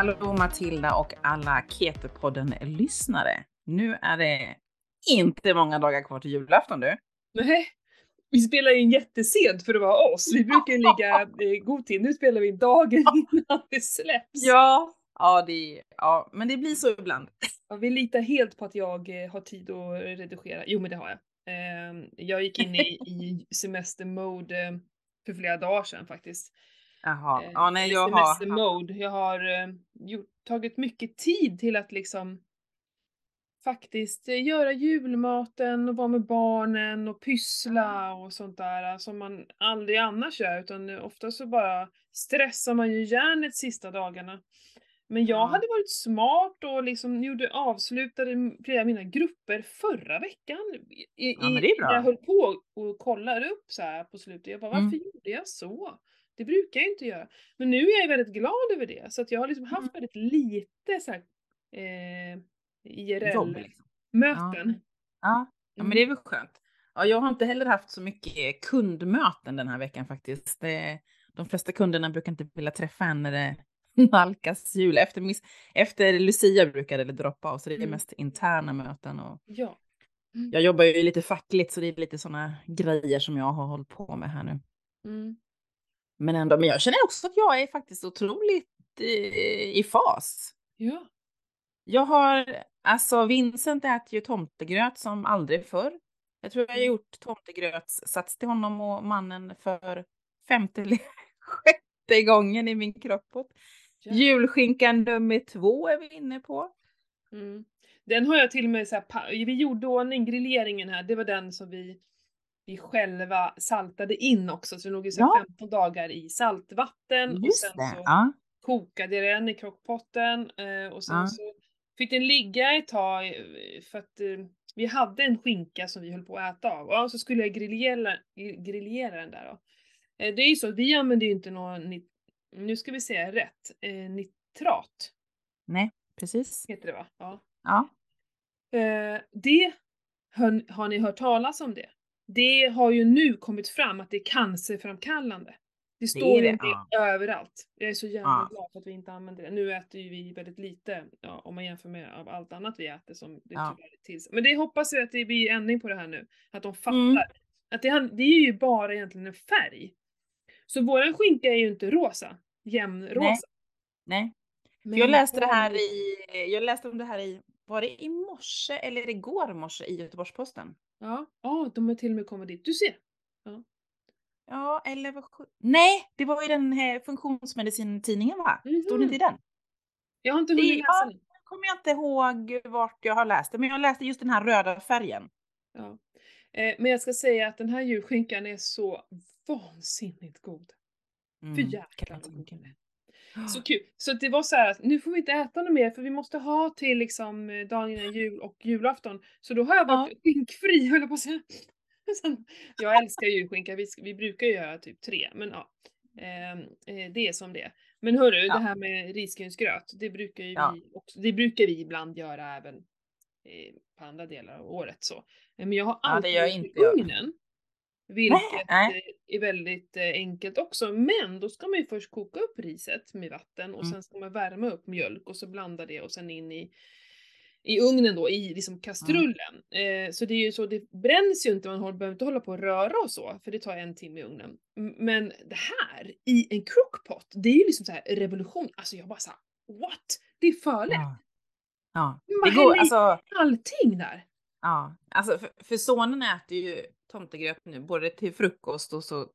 Hallå Matilda och alla Ketopodden-lyssnare. Nu är det inte många dagar kvar till julafton du. Nej, vi spelar in jättesent för att vara oss. Vi brukar ju ligga god tid. Nu spelar vi dagen innan det släpps. Ja, ja, det, ja, men det blir så ibland. Ja, vi litar helt på att jag eh, har tid att redigera. Jo, men det har jag. Ehm, Jag gick in i, i semestermode eh, för flera dagar sedan faktiskt. Jaha, Eh, ja nej jag har... Semestermode. Jag har eh, gjort, tagit mycket tid till att liksom faktiskt eh, göra julmaten och vara med barnen och pyssla och sånt där eh, som man aldrig annars gör utan eh, ofta så bara stressar man ju järnet sista dagarna. Men jag Ja. hade varit smart och liksom gjorde, avslutade flera av mina grupper förra veckan. I, i, Ja, när Jag höll på och kollade upp så här på slutet. Jag bara, Mm. varför gjorde jag så? Det brukar jag inte göra. Men nu är jag väldigt glad över det. Så att jag har liksom haft Mm. väldigt lite så här, eh, IRL-möten. liksom. Ja, ja men det är väl skönt. Ja, jag har inte heller haft så mycket kundmöten den här veckan faktiskt. De flesta kunderna brukar inte vilja träffa en när det nalkas jul. Efter, miss, efter Lucia brukar det droppa av, så det är Mm. mest interna möten. Och Ja. Mm. jag jobbar ju lite fackligt, så det är lite sådana grejer som jag har hållit på med här nu. Mm. Men ändå, men jag känner också att jag är faktiskt otroligt eh, i fas. Ja. Jag har, alltså Vincent äter ju tomtegröt som aldrig förr. Jag tror jag har gjort tomtegrötssats till honom och mannen för femte eller sjätte gången i min kroppot. Ja. Julskinkan nummer två är vi inne på. Mm. Den har jag till och med så här, vi gjorde ordning grilleringen här, det var den som vi, vi själva saltade in också, så det låg ju Ja. 15 dagar i saltvatten och Just sen det. så Ja. kokade jag den i krockpotten eh, och sen Ja. så fick den ligga ett tag eh, för att eh, vi hade en skinka som vi höll på att äta av och så skulle jag grillera, grillera den där då. Det är ju så, vi använder ju inte någon, nu ska vi säga rätt, nitrat Nej, precis. heter det va? Ja. Ja. Det, har ni hört talas om det? Det har ju nu kommit fram att det är cancerframkallande. Det står är det, om det ja. överallt. Jag är så jävla Ja. glad för att vi inte använder det. Nu äter ju vi väldigt lite, ja, om man jämför med av allt annat vi äter som det Ja. tyvärr är till. Men det hoppas jag att det blir ändring på det här nu. Att de fattar. Mm. Att det, det är ju bara egentligen en färg. Så våran skinka är ju inte rosa, jämnrosa. Nej. Men För jag läste det här i, jag läste om det här i, var det i morse eller igår morse i Göteborgs-Posten? Ja, ja, de har till och med kommit dit. Du ser. Ja, eller vad Nej, det var i den här funktionsmedicintidningen va? Stod det inte i den? Jag har inte Det- hunnit läsa ja. den. Nu kommer jag inte ihåg vart jag har läst det, men jag läste just den här röda färgen. Ja. Eh, men jag ska säga att den här julskinkan är så vansinnigt god. Mm, För jäklar jag vad god den är. Så kul. Så det var så här att nu får vi inte äta något mer för vi måste ha till liksom eh, dagen innan jul och julafton. Så då har jag varit skinkfri höll jag på att säga. Jag älskar julskinka, vi, vi brukar ju göra typ tre men ja. Ehm, eh, det är som det. Men hörru, Ja. det här med risgrynsgröt, det brukar ju Ja. vi också, det brukar vi ibland göra även eh, på andra delar av året så. Eh, Men jag har Ja, det alltid gör inte ugnen. Vilket nej. eh, är väldigt eh, enkelt också. Men då ska man ju först koka upp riset med vatten och Mm. sen ska man värma upp mjölk och så blanda det och sen in i, i ugnen då, i liksom kastrullen. Eh, så det är ju så, det bränns ju inte, man behöver inte hålla på och röra och så, för det tar en timme i ugnen. Men det här, i en crockpot, det är ju liksom så här revolution. Alltså jag bara såhär, what? Det är för lätt. Ja. Ja, Man det går, alltså, allting där. ja. alltså för, för sonen äter ju tomtegröt nu, både till frukost och så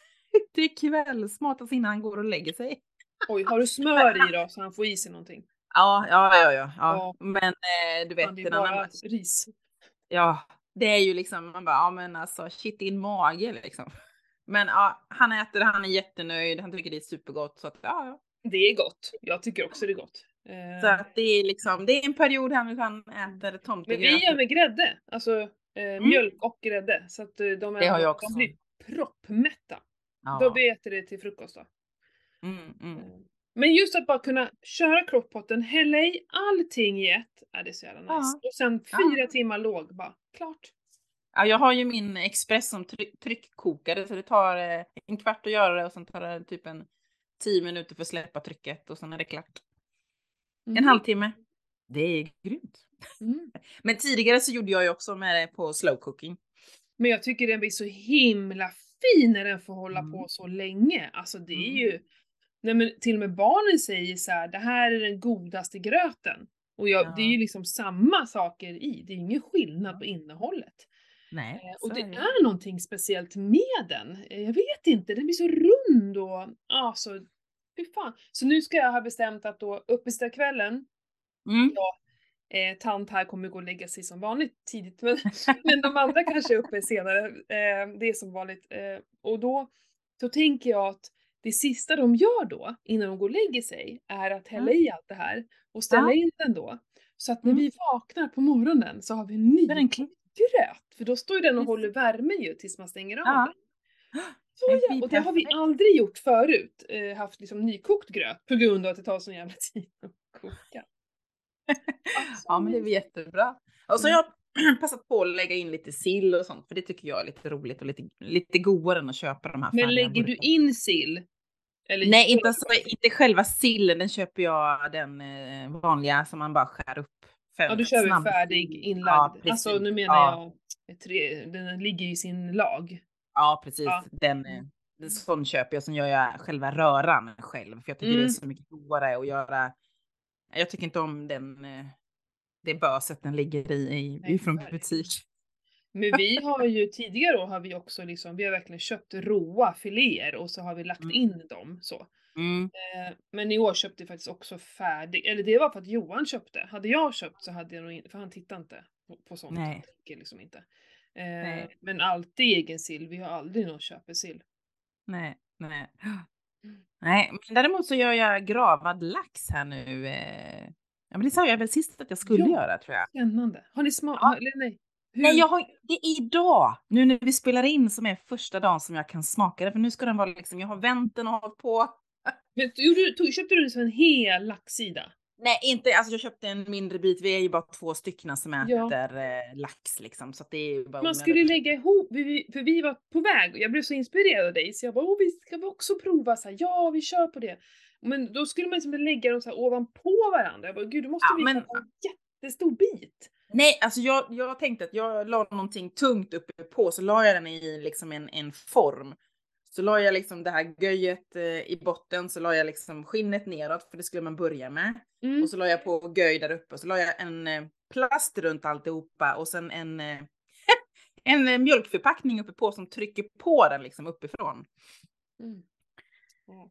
till kvällsmat, alltså innan han går och lägger sig. Oj, har du smör i då så han får i sig någonting? Ja, ja, ja, ja. ja. Ja. Men eh, du vet, Fan, det är en annan ris. Ja, det är ju liksom, man bara, ja men alltså shit i en mage liksom. Men ja, han äter han är jättenöjd, han tycker det är supergott så att ja, ja. Det är gott. Jag tycker också det är gott. Eh, Så att det är liksom, det är en period här nu han äter men tomtegröt. vi gör med grädde. Alltså eh, mjölk och grädde. Så att eh, de, är, Det har jag de också. blir proppmätta. ja. Då vi äter det till frukost då. mm, mm. Eh, Men just att bara kunna köra crockpotten, hälla i allting i ett, är det är så jävla nice. Ja. Och sen Ja. fyra timmar låg, bara klart. Ja, jag har ju min Express som tryck, tryckkokare så det tar en kvart att göra det och sen tar det typ en tio minuter för att släppa trycket och sen är det klart. Mm. En halvtimme. Det är grymt. Mm. Men tidigare så gjorde jag ju också med det på slow cooking. Men jag tycker den blir så himla fin när den får hålla Mm. på så länge. Alltså det är Mm. ju, nej men till och med barnen säger så här: det här är den godaste gröten. Och jag, det är ju Ja. liksom samma saker i, det är ingen skillnad på innehållet. Nej, Eh, Och det är det. är någonting speciellt med den. Eh, Jag vet inte, den blir så rund och, ja så, fy fan. Så nu ska jag ha bestämt att då uppesittarkvällen, Mm. eh, tant här kommer gå och lägga sig som vanligt tidigt, men, men de andra kanske är uppe senare. Eh, det är som vanligt. Eh, och då, då tänker jag att det sista de gör då, innan de går och lägger sig, är att hälla Mm. i allt det här och ställa Ja. in den då. Så att när Mm. vi vaknar på morgonen så har vi en ny klar. gröt. För då står ju den och håller värmen ju tills man stänger av Ja. den. Så ja, och det har vi aldrig gjort förut. Eh, haft liksom nykokt gröt på grund av att det tar sån jävla tid att koka. Alltså, Ja, men det blir jättebra. Och så har jag passat på att lägga in lite sill och sånt, för det tycker jag är lite roligt och lite, lite godare än att köpa de här Men lägger du in sill? Eller Nej, inte, alltså, inte själva sillen, den köper jag den eh, vanliga som man bara skär upp. Fem, Ja, du kör snabb färdig inlagd? Ja, alltså nu menar ja, jag, tre, den ligger i sin lag. Ja, precis. Ja. Den, eh, den sån köper jag, sen gör jag själva röran själv, för jag tycker det Mm. är så mycket godare att göra. Jag tycker inte om den, eh, det böset den ligger i, i Nej, från butik. Men vi har ju tidigare då har vi också liksom, vi har verkligen köpt råa filéer och så har vi lagt Mm. in dem så. Mm. Eh, Men i år köpte vi faktiskt också färdig, eller det var för att Johan köpte. Hade jag köpt så hade jag nog inte, för han tittar inte på, på sånt. Nej. Han tänker liksom inte. Eh, Nej. Men alltid egen sill, vi har aldrig någon köpesill. Nej, nej. Nej, men däremot så gör jag gravad lax här nu. Eh. Ja, men det sa jag väl sist att jag skulle Ja. göra tror jag. Spännande. Har ni smak, Ja. eller nej? Hur? Nej, jag har, det är idag, nu när vi spelar in, som är första dagen som jag kan smaka det. För nu ska den vara liksom, jag har vänt den och hållit på. Men, du, tog, köpte du liksom en hel laxsida? Nej, inte, alltså jag köpte en mindre bit. Vi är ju bara två stycken som Ja. äter eh, lax liksom. Så att det är ju bara Man skulle lägga ihop, för vi var på väg och jag blev så inspirerad av dig så jag bara Åh, vi ska vi också prova så här, ja vi kör på det. Men då skulle man liksom lägga dem så här ovanpå varandra. Jag bara gud då måste Ja, vi men- ta en jättestor bit. Nej, alltså jag, jag tänkte att jag la någonting tungt uppe på, så la jag den i liksom en, en form. Så la jag liksom det här göjet eh, i botten, så la jag liksom skinnet neråt, för det skulle man börja med. Mm. Och så la jag på göj där uppe, och så la jag en eh, plast runt alltihopa och sen en, eh, en mjölkförpackning uppe på som trycker på den liksom uppifrån. Mm.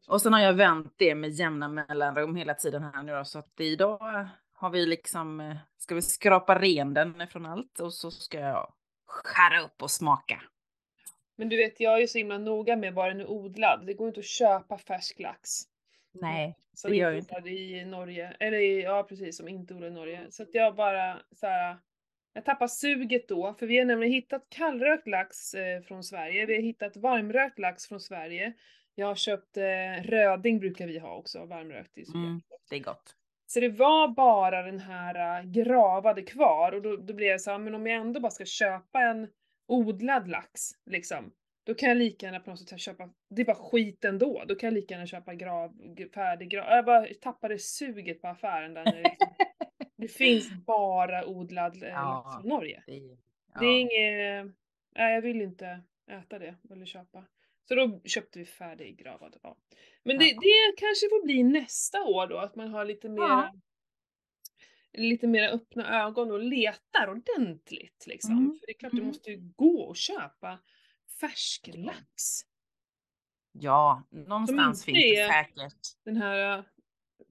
Och sen har jag vänt det med jämna mellanrum hela tiden här nu då, så att idag har vi liksom, ska vi skrapa ren den från allt och så ska jag skära upp och smaka. Men du vet jag är ju så himla noga med var den är odlad. Det går inte att köpa färsk lax. Nej, Som det gör inte inte. odlad i Norge. Eller i, ja precis, som inte odlad i Norge. Så att jag bara så här. Jag tappar suget då, för vi har nämligen hittat kallrökt lax eh, från Sverige. Vi har hittat varmrökt lax från Sverige. Jag har köpt eh, röding brukar vi ha också, varmrökt. Mm, det är gott. Så det var bara den här äh, gravade kvar och då, då blev jag så här, men om jag ändå bara ska köpa en odlad lax, liksom. Då kan jag lika gärna på något sätt köpa, det är bara skit ändå, då kan jag lika gärna köpa grav, färdig grav. Jag bara tappade suget på affären där. Det, liksom, det finns bara odlad äh, Ja. lax från Norge. Det är, Det är ja. inget, nej jag vill inte äta det eller köpa. Så då köpte vi färdiggravad. Ja. Men det, Ja. det kanske får bli nästa år då, att man har lite mera lite mer öppna ögon och letar ordentligt liksom. Mm, För det är klart, du mm. måste ju gå och köpa färsk lax. ja, någonstans finns det säkert. Den här äh,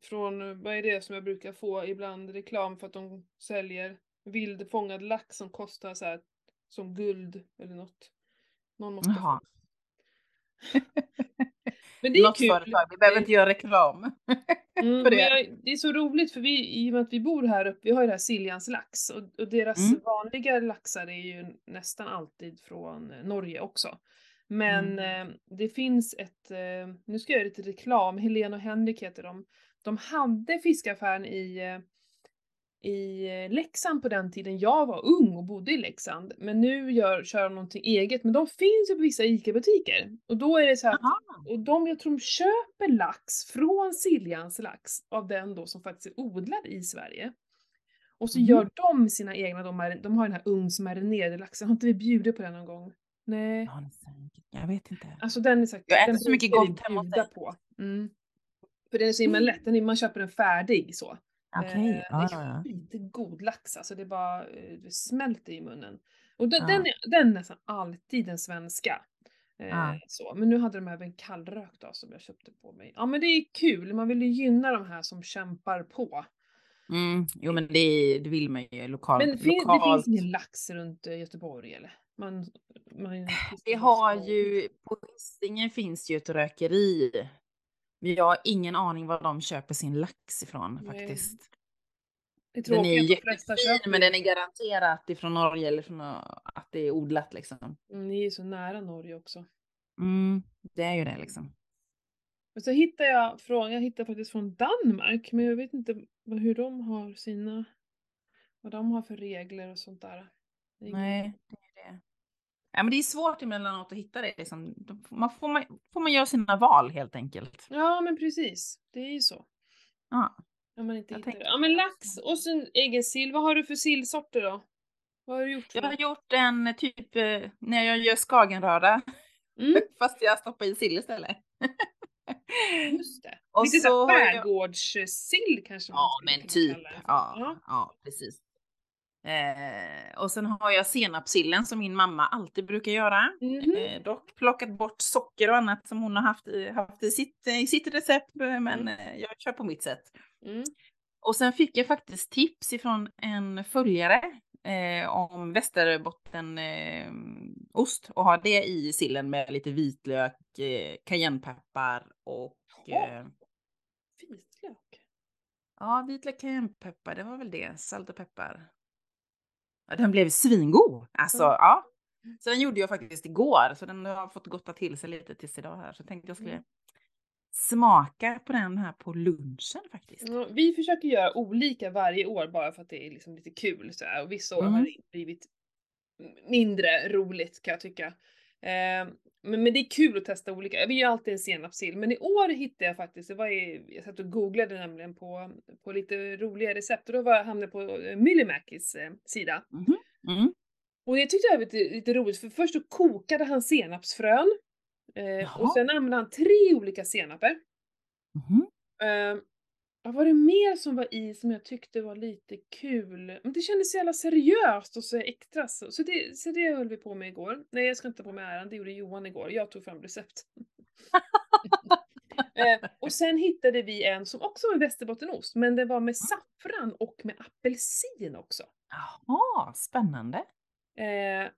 från, vad är det som jag brukar få ibland reklam för att de säljer vildfångad lax som kostar så här som guld eller något. Någon måste Jaha. Men det är Något kul. företag, vi behöver inte göra reklam. Mm, det. jag, det är så roligt för vi, i och med att vi bor här uppe, vi har ju det här Siljans lax och, och deras Mm. vanliga laxar är ju nästan alltid från eh, Norge också. Men Mm. eh, det finns ett, eh, nu ska jag göra lite reklam, Helene och Henrik heter de. De hade fiskaffären i, eh, i Leksand på den tiden jag var ung och bodde i Leksand. Men nu gör, kör de någonting eget. Men de finns ju på vissa ICA-butiker. Och då är det så här och de, jag tror de köper lax från Siljans lax, av den då som faktiskt är odlad i Sverige. Och så Mhm. gör de sina egna, de, mar- de har den här ugnsmarinerade laxen. Har inte vi bjudit på den någon gång? Nej. Ja, säkert. Jag vet inte. Alltså den är så Jag äter den så mycket gott hemma på. Mm. För den är så himla lätt, den är, man köper den färdig så. Eh, Ja, det ja, är ja. skitgod lax alltså, det bara eh, det smälter i munnen. Och den, Ja. den, är, den är nästan alltid den svenska. Eh, Ja. så. Men nu hade de även kallrökt då som jag köpte på mig. Ja men det är kul, man vill ju gynna de här som kämpar på. Mm, jo men det, det vill man ju lokalt. Men det, fin- det lokalt. finns ingen lax runt Göteborg eller? Man, man, Vi har ju, på Hisingen finns ju ett rökeri. Jag har ingen aning var de köper sin lax ifrån Nej. faktiskt. Det är Den är jättefin men den är garanterat ifrån Norge eller från nå- att det är odlat liksom. Mm, Ni är ju så nära Norge också. Mm, det är ju det liksom. Men så hittar jag från, jag hittar faktiskt från Danmark, men jag vet inte hur de har sina, vad de har för regler och sånt där. Nej, det. Ja, men det är svårt emellanåt att hitta det. Liksom. Man får, man, får man göra sina val helt enkelt. Ja men precis, det är ju så. Ja. Om man inte Jag hittar det. Ja men lax och sen egen sill, vad har du för sillsorter då? Vad har du gjort Jag har gjort en typ eh, när jag gör skagenröra. Mm, Fast jag stoppar i sill istället. just det. Och Lite så har jag- skärgårdssill kanske man Ja, men typ. Ja, Ja. ja, precis. Eh, och sen har jag senapssillen som min mamma alltid brukar göra. Mhm. Eh, dock plockat bort socker och annat som hon har haft i, haft i, sitt, i sitt recept, eh, men eh, jag kör på mitt sätt. Mm. Och sen fick jag faktiskt tips ifrån en följare eh, om västerbottenost eh, ost och ha det i sillen med lite vitlök, eh, cayennepeppar och eh, Vitlök. ja, vitlök, cayennepeppar, det var väl det, salt och peppar. Den blev svingod, alltså Mm. ja. Så den gjorde jag faktiskt igår, så den har fått gotta till sig lite tills idag här. Så tänkte jag skulle Mm. smaka på den här på lunchen faktiskt. Ja, vi försöker göra olika varje år bara för att det är liksom lite kul så här. och vissa år har Mm. det blivit mindre roligt kan jag tycka. Eh, men, men det är kul att testa olika. Vi gör alltid en senapssill, men i år hittade jag faktiskt, det var i, jag satt och googlade nämligen på, på lite roliga recept och då var jag hamnade på eh, Myllymäkis eh, sida. Mhm. Mm. Och det tyckte jag var lite, lite roligt för först så kokade han senapsfrön eh, och sen använde han tre olika senaper. Mhm. Uh, vad var det mer som var i som jag tyckte var lite kul? Men det kändes så jävla seriöst och så extra så. Så det, så det höll vi på med igår. Nej jag ska inte ta på mig äran, det gjorde Johan igår. Jag tog fram recept. Eh, och sen hittade vi en som också var en västerbottenost, men den var med saffran och med apelsin också. Jaha, spännande. Eh,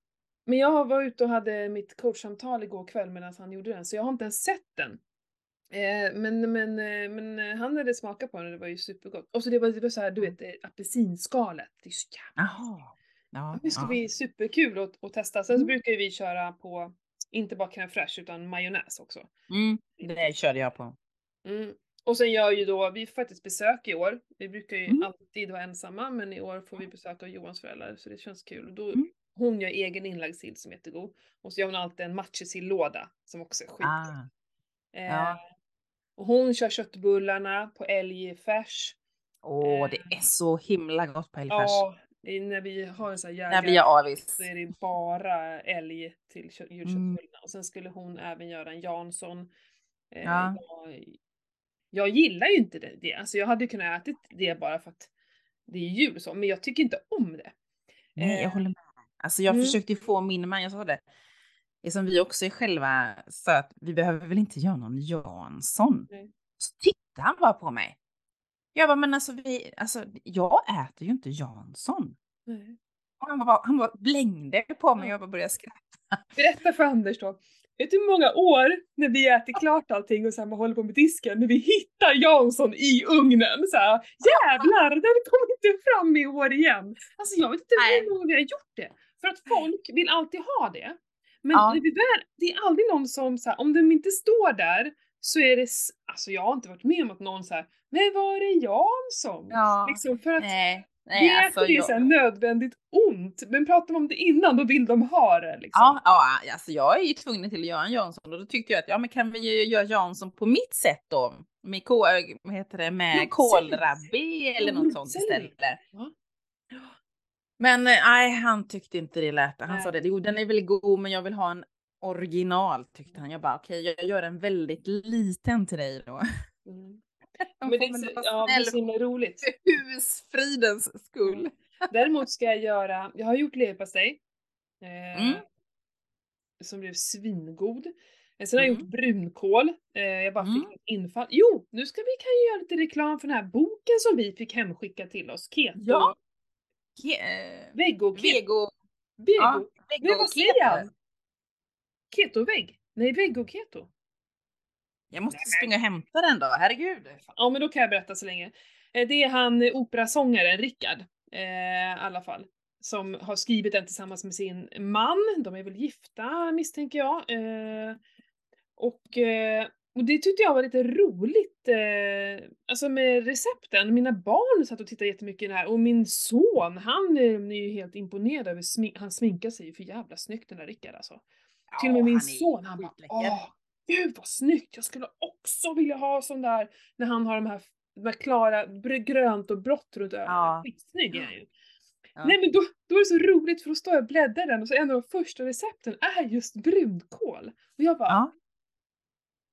men jag var ute och hade mitt coachsamtal igår kväll medan han gjorde den, så jag har inte ens sett den. Eh, men, men, eh, men eh, han hade smakat på den och det var ju supergott. Och så det var, det var så här, du vet, apelsinskalet. Det är så jävla Jaha. Ja, Det ska ja. bli superkul att, att testa. Sen så Mm. brukar ju vi köra på, inte bara crème fraîche utan majonnäs också. Mm, det körde jag på. Mm. Och sen gör ju då, vi får faktiskt besök i år. Vi brukar ju Mm. alltid vara ensamma men i år får vi besök av Johans föräldrar så det känns kul. Då, Mm. Hon gör egen inlagd sill som är jättegod. Och så gör hon alltid en matjesillåda som också är skitgod. Ah, Eh, ja. Och hon kör köttbullarna på älgfärs. Åh, det är så himla gott på älgfärs. Ja, i- när vi har en sån här Där blir jägar jag avis. så är det bara älg till Mm. julköttbullarna. Och sen skulle hon även göra en Jansson. Eh, Ja. jag, jag gillar ju inte det, det. Alltså jag hade kunnat ätit det bara för att det är jul så, men jag tycker inte om det. Nej, Eh, jag håller med. Alltså jag mm. försökte få min man, jag sa det som vi också är själva, så att vi behöver väl inte göra någon Jansson. Nej. Så tittade han bara på mig. Jag bara, men alltså, vi, alltså jag äter ju inte Jansson. Nej. Och han bara, han bara blängde på mig och jag bara började skratta. Berätta för Anders då. Vet du hur många år när vi äter klart allting och sen håller på med disken, när vi hittar Jansson i ugnen så här, jävlar den kom inte fram i år igen. Alltså jag vet inte hur många vi har gjort det. För att folk vill alltid ha det. Men Ja. vi väl, det är aldrig någon som så här, om de inte står där så är det, alltså jag har inte varit med om att någon så här, men var är Jansson? Ja, Liksom för att nej. Nej, det är alltså, det är jag- så här nödvändigt ont. Men pratar man om det innan, då vill de ha det liksom. Ja, ja, alltså jag är ju tvungen till att göra en Jansson och då tyckte jag att ja, men kan vi göra Jansson på mitt sätt då? Med, ko, vad heter det, med Ja, kålrabbi eller något sånt istället. Ja. Men eh, nej, han tyckte inte det lät. Han Nej. sa det, jo den är väl god men jag vill ha en original tyckte han. Jag bara okej, jag gör en väldigt liten till dig då. Mm. Men det är, så, ja, det är snäll så himla roligt. för husfridens skull. Däremot ska jag göra, jag har gjort leverpastej. Eh, Mm. Som blev svingod. Eh, Sen har jag Mm. gjort brunkål. Eh, jag bara Mm. fick ett infall. Jo, nu ska vi kan ju göra lite reklam för den här boken som vi fick hemskickad till oss. Keto. Ja. Ke- eh, Vego. Keto. Vego. Vego. Ja, Men vad säger keto. han? Keto-vägg? Nej, vego-keto. Jag måste Nej, springa och hämta den då, herregud. Ja, men då kan jag berätta så länge. Eh, Det är han eh, operasångaren Rickard, eh, i alla fall, som har skrivit den tillsammans med sin man. De är väl gifta misstänker jag. Eh, och, eh, och det tyckte jag var lite roligt, eh, alltså med recepten. Mina barn satt och tittade jättemycket i det här och min son, han eh, är ju helt imponerad över smink, han sminkar sig ju för jävla snyggt den där Rickard alltså. Till och med Ja, min han är son, han bara åh, gud vad snyggt, jag skulle också vilja ha sån där när han har de här, de här klara, grönt och blått runt ögonen. Ja. Skitsnygg är han ju. Ja. Nej men då, då är det så roligt för då står jag och bläddrar den och så en av de första recepten är just brunkål. Och jag bara, Ja.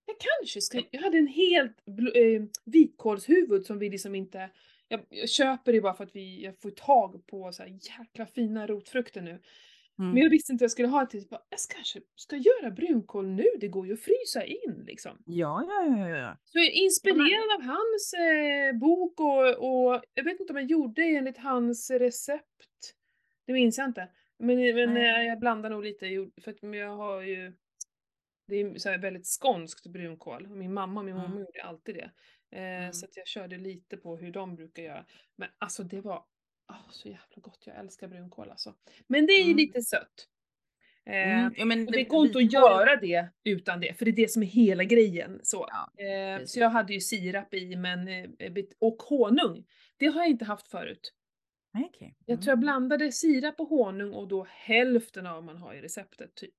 Jag kanske ska, jag hade en helt eh, vitkålshuvud som vi liksom inte, jag, jag köper det bara för att vi, jag får tag på så här jäkla fina rotfrukter nu. Mm. Men jag visste inte vad jag skulle ha till. Jag kanske ska göra brunkål nu, det går ju att frysa in liksom. Ja, ja, ja, ja. Så jag är inspirerad av hans eh, bok och, och jag vet inte om jag gjorde enligt hans recept. Det minns jag inte. Men, men eh, jag blandar nog lite, för att men jag har ju det är så väldigt skånskt brunkål. Min mamma och min Mm. mormor gjorde alltid det. Eh, Mm. Så att jag körde lite på hur de brukar göra. Men alltså det var ah, så jävla gott. Jag älskar brunkål alltså. Men det är Mm. lite sött. Eh, Mm. ja men och det går inte att göra det utan det, för det är det som är hela grejen. Så, Ja, eh, så jag hade ju sirap i men, eh, bit- och honung. Det har jag inte haft förut. Nej, okej. Jag tror jag blandade sirap och honung och då hälften av vad man har i receptet typ.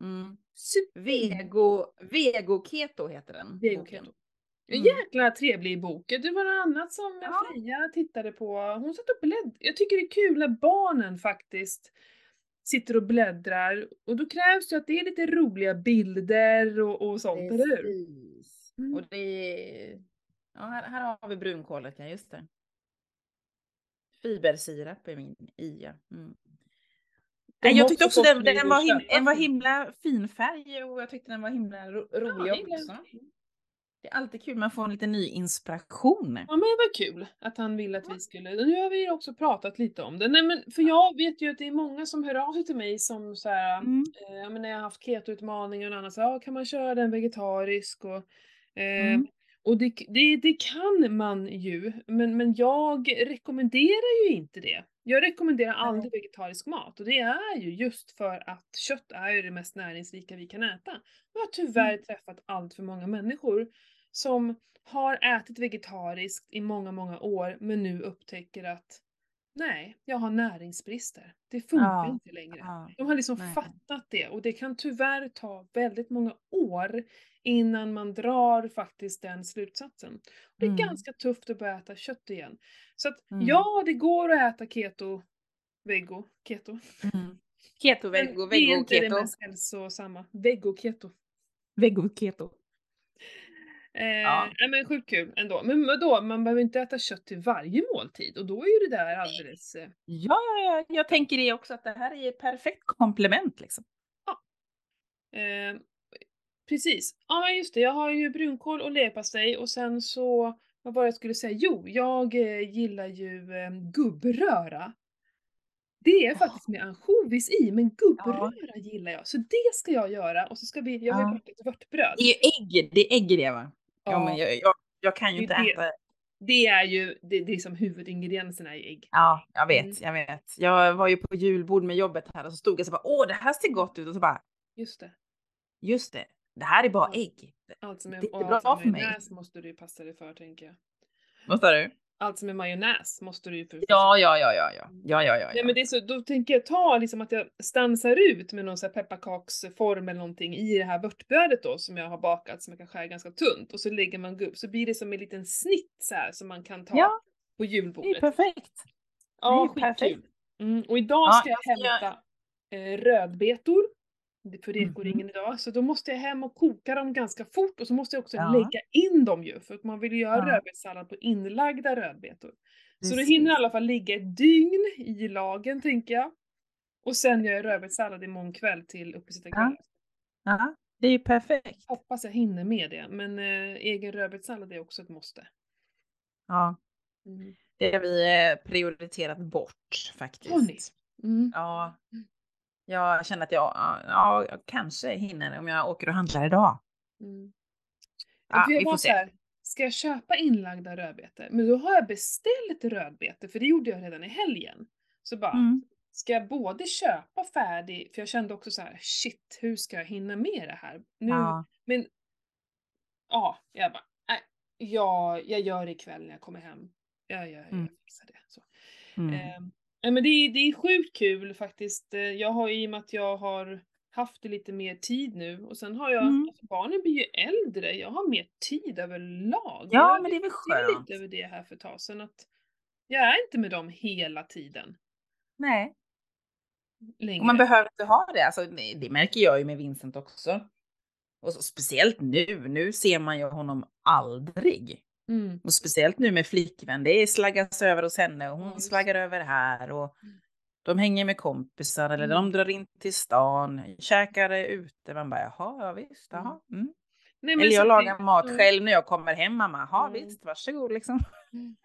Mm. Vego, Vego Keto heter den. Vego. Keto. En Mm. jäkla trevlig bok. Det var något annat som Ja. Freja tittade på. Hon satt och bläddrade. Jag tycker det är kul när barnen faktiskt sitter och bläddrar. Och då krävs det att det är lite roliga bilder och, och sånt, eller hur? Mm. Och det är... Ja, här, här har vi brunkålet, ja just det. Fibersirap är min i, ja. Mm. Nej, jag tyckte också den, den, var him, köpa den var himla fin färg och jag tyckte den var himla ro, rolig Ja, är också. Det är alltid kul, man får en lite ny inspiration. Ja men det var kul att han ville att vi skulle, nu har vi också pratat lite om det. Nej men för jag vet ju att det är många som hör av sig till mig som så här, Mm. eh, men när jag har haft ketoutmaning och annat, så ja, kan man köra den vegetarisk och eh, Mm. och det, det, det kan man ju, men, men jag rekommenderar ju inte det. Jag rekommenderar aldrig vegetarisk mat och det är ju just för att kött är ju det mest näringsrika vi kan äta. Jag har tyvärr träffat allt för många människor som har ätit vegetariskt i många, många år men nu upptäcker att nej, jag har näringsbrister. Det funkar Ja, inte längre. Ja. De har liksom Nej. fattat det och det kan tyvärr ta väldigt många år innan man drar faktiskt den slutsatsen. Och det är Mm. ganska tufft att börja äta kött igen. Så att Mm. ja, det går att äta keto, vego, keto. Mm. Keto, Men vego, det är vego, inte det keto. mest hälsosamma. Vego, keto. Vego, keto. Eh, Ja. nej, men sjukt kul ändå. Men vadå, man behöver inte äta kött till varje måltid och då är ju det där alldeles... Eh, Ja, ja, ja, jag tänker det också att det här är ett perfekt komplement liksom. Eh, precis. Ja men just det, jag har ju brunkål och leverpastej och sen så, vad var det jag skulle säga? Jo, jag eh, gillar ju eh, gubbröra. Det är faktiskt med ansjovis i, men gubbröra gillar jag. Så det ska jag göra och så ska vi, jag har ju Ja. bakat vörtbröd. Det är ju ägg, det är ägg det va? Ja, men jag, jag, jag kan ju Det inte det. äta. Det är ju, det, det är som huvudingredienserna i ägg. Ja, jag vet, Mm. jag vet. Jag var ju på julbord med jobbet här och så stod jag så bara, åh det här ser gott ut och så bara, Just det. just det, det här är bara ägg. Allt som är, Det är bra allt som för mig. majonnäs måste du passa dig för tänker jag. Vad sa du? Allt som är majonnäs måste du ju för Ja, ja, ja, ja, ja, ja, ja, ja. Nej men det är så, då tänker jag ta liksom att jag stansar ut med någon sån här pepparkaksform eller någonting i det här vörtbrödet då som jag har bakat som jag kan skära ganska tunt och så lägger man gubb så blir det som en liten snitt så här som man kan ta Ja, på det är julbordet. perfekt. Ja, det är skitkul. perfekt. Mm, och idag Ja, ska jag jag ska hämta eh, rödbetor för Mhm. rekoringen idag, så då måste jag hem och koka dem ganska fort och så måste jag också Ja. lägga in dem ju för att man vill ju göra Ja. rödbetssallad på inlagda rödbetor. Så det Precis. hinner i alla fall ligga ett dygn i lagen tänker jag. Och sen gör jag rödbetssallad imorgon kväll till uppesittarkvällen. Ja, det är ju perfekt. Hoppas jag hinner med det, men eh, egen rödbetssallad är också ett måste. Ja, Mm. det har vi eh, prioriterat bort faktiskt. Mm. Ja, jag känner att jag, ja, jag kanske hinner om jag åker och handlar idag. Mm. Ja, jag vi får se. här, ska jag köpa inlagda rödbetor? Men då har jag beställt rödbetor, för det gjorde jag redan i helgen. Så bara, Mm. ska jag både köpa färdig, för jag kände också så här, shit, hur ska jag hinna med det här? Nu, Ja, Men, ja, jag bara, nej, ja, jag gör det ikväll när jag kommer hem. Ja, ja, Mm. jag fixar det. Så. mm. Ehm, nej, men det, är- det är sjukt kul faktiskt. Eh, Jag har i och med att jag har haft det lite mer tid nu och sen har jag, Mm. alltså barnen blir ju äldre, jag har mer tid överlag. Ja, jag men det är väl skönt. lite över det här för ett tag sedan att jag är inte med dem hela tiden Nej, längre. och man behöver inte ha det. Alltså, det, det märker jag ju med Vincent också. Och så, speciellt nu, nu ser man ju honom aldrig. Mm. Och speciellt nu med flickvän, det slaggas över hos henne och Ja, hon slaggar över här och Mm. de hänger med kompisar eller Mm. de drar in till stan, käkar ute. Man bara jaha, ja visst, Mm. jaha. Mm. Nej, men Eller jag lagar det- mat ja. själv när jag kommer hem, mamma. Jaha, Mm. visst, varsågod liksom. Mm.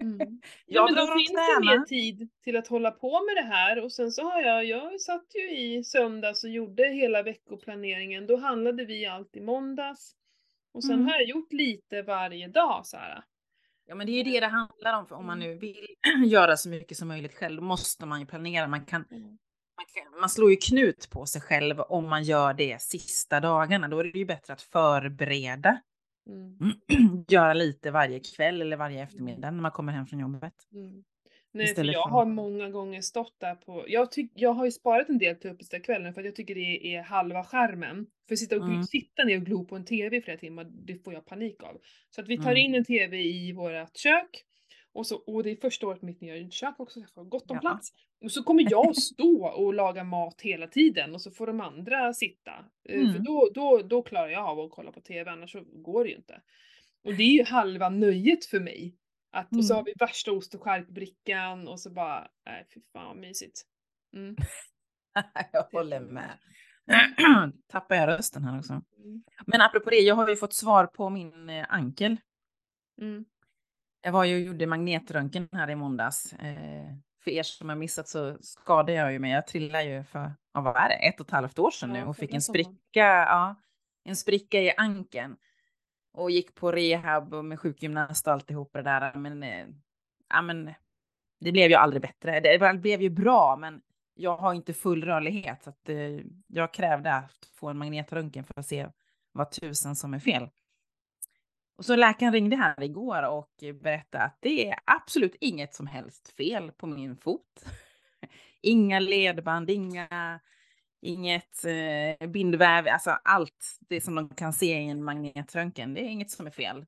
Ja, Jag men drar då finns det mer tid till att hålla på med det här och sen så har jag, jag satt ju i söndags och gjorde hela veckoplaneringen. Då handlade vi allt i måndags. Och sen Mm. har jag gjort lite varje dag så här. Ja, men det är ju det det handlar om. För om man Mm. nu vill göra så mycket som möjligt själv, då måste man ju planera. Man kan Mm. man, kan, man slår ju knut på sig själv om man gör det sista dagarna. Då är det ju bättre att förbereda. Mm. göra lite varje kväll eller varje eftermiddag när man kommer hem från jobbet. Mm. Nej, för jag för- har många gånger stått där på, jag, tyck, jag har ju sparat en del till uppesittarkvällen för att jag tycker det är halva skärmen. För att sitta, och, Mm. sitta ner och glo på en TV i flera timmar, det får jag panik av. Så att vi tar Mm. in en TV i vårt kök. Och, så, och det är första året mitt nya kök också, så jag får gott om Ja. plats. Och så kommer jag stå och laga mat hela tiden och så får de andra sitta. Eh, För Mm. då, då, då klarar jag av att kolla på TV, annars så går det ju inte. Och det är ju halva nöjet för mig. Att, Och så Mm. har vi värsta ost och skärkbrickan och så bara, nej fy fan vad mysigt. Mm. jag håller med. Tappar jag rösten här också. Mm. Men apropå det, jag har ju fått svar på min eh, ankel. Mm. Jag var ju och gjorde magnetröntgen här i måndags. Eh, för er som har missat så skadade jag ju mig. Jag trillade ju för, ja, vad är det, ett och ett halvt år sedan nu och fick en spricka, ja, en spricka i ankeln. Och gick på rehab och med sjukgymnast och alltihop det där. Men, eh, ja, men det blev ju aldrig bättre. Det blev ju bra, men jag har inte full rörlighet. Så att, eh, jag krävde att få en magnetröntgen för att se vad tusen som är fel. Och så läkaren ringde här igår och berättade att det är absolut inget som helst fel på min fot. Inga ledband, inga, inget eh, bindväv, alltså allt det som de kan se i en magnetröntgen, det är inget som är fel.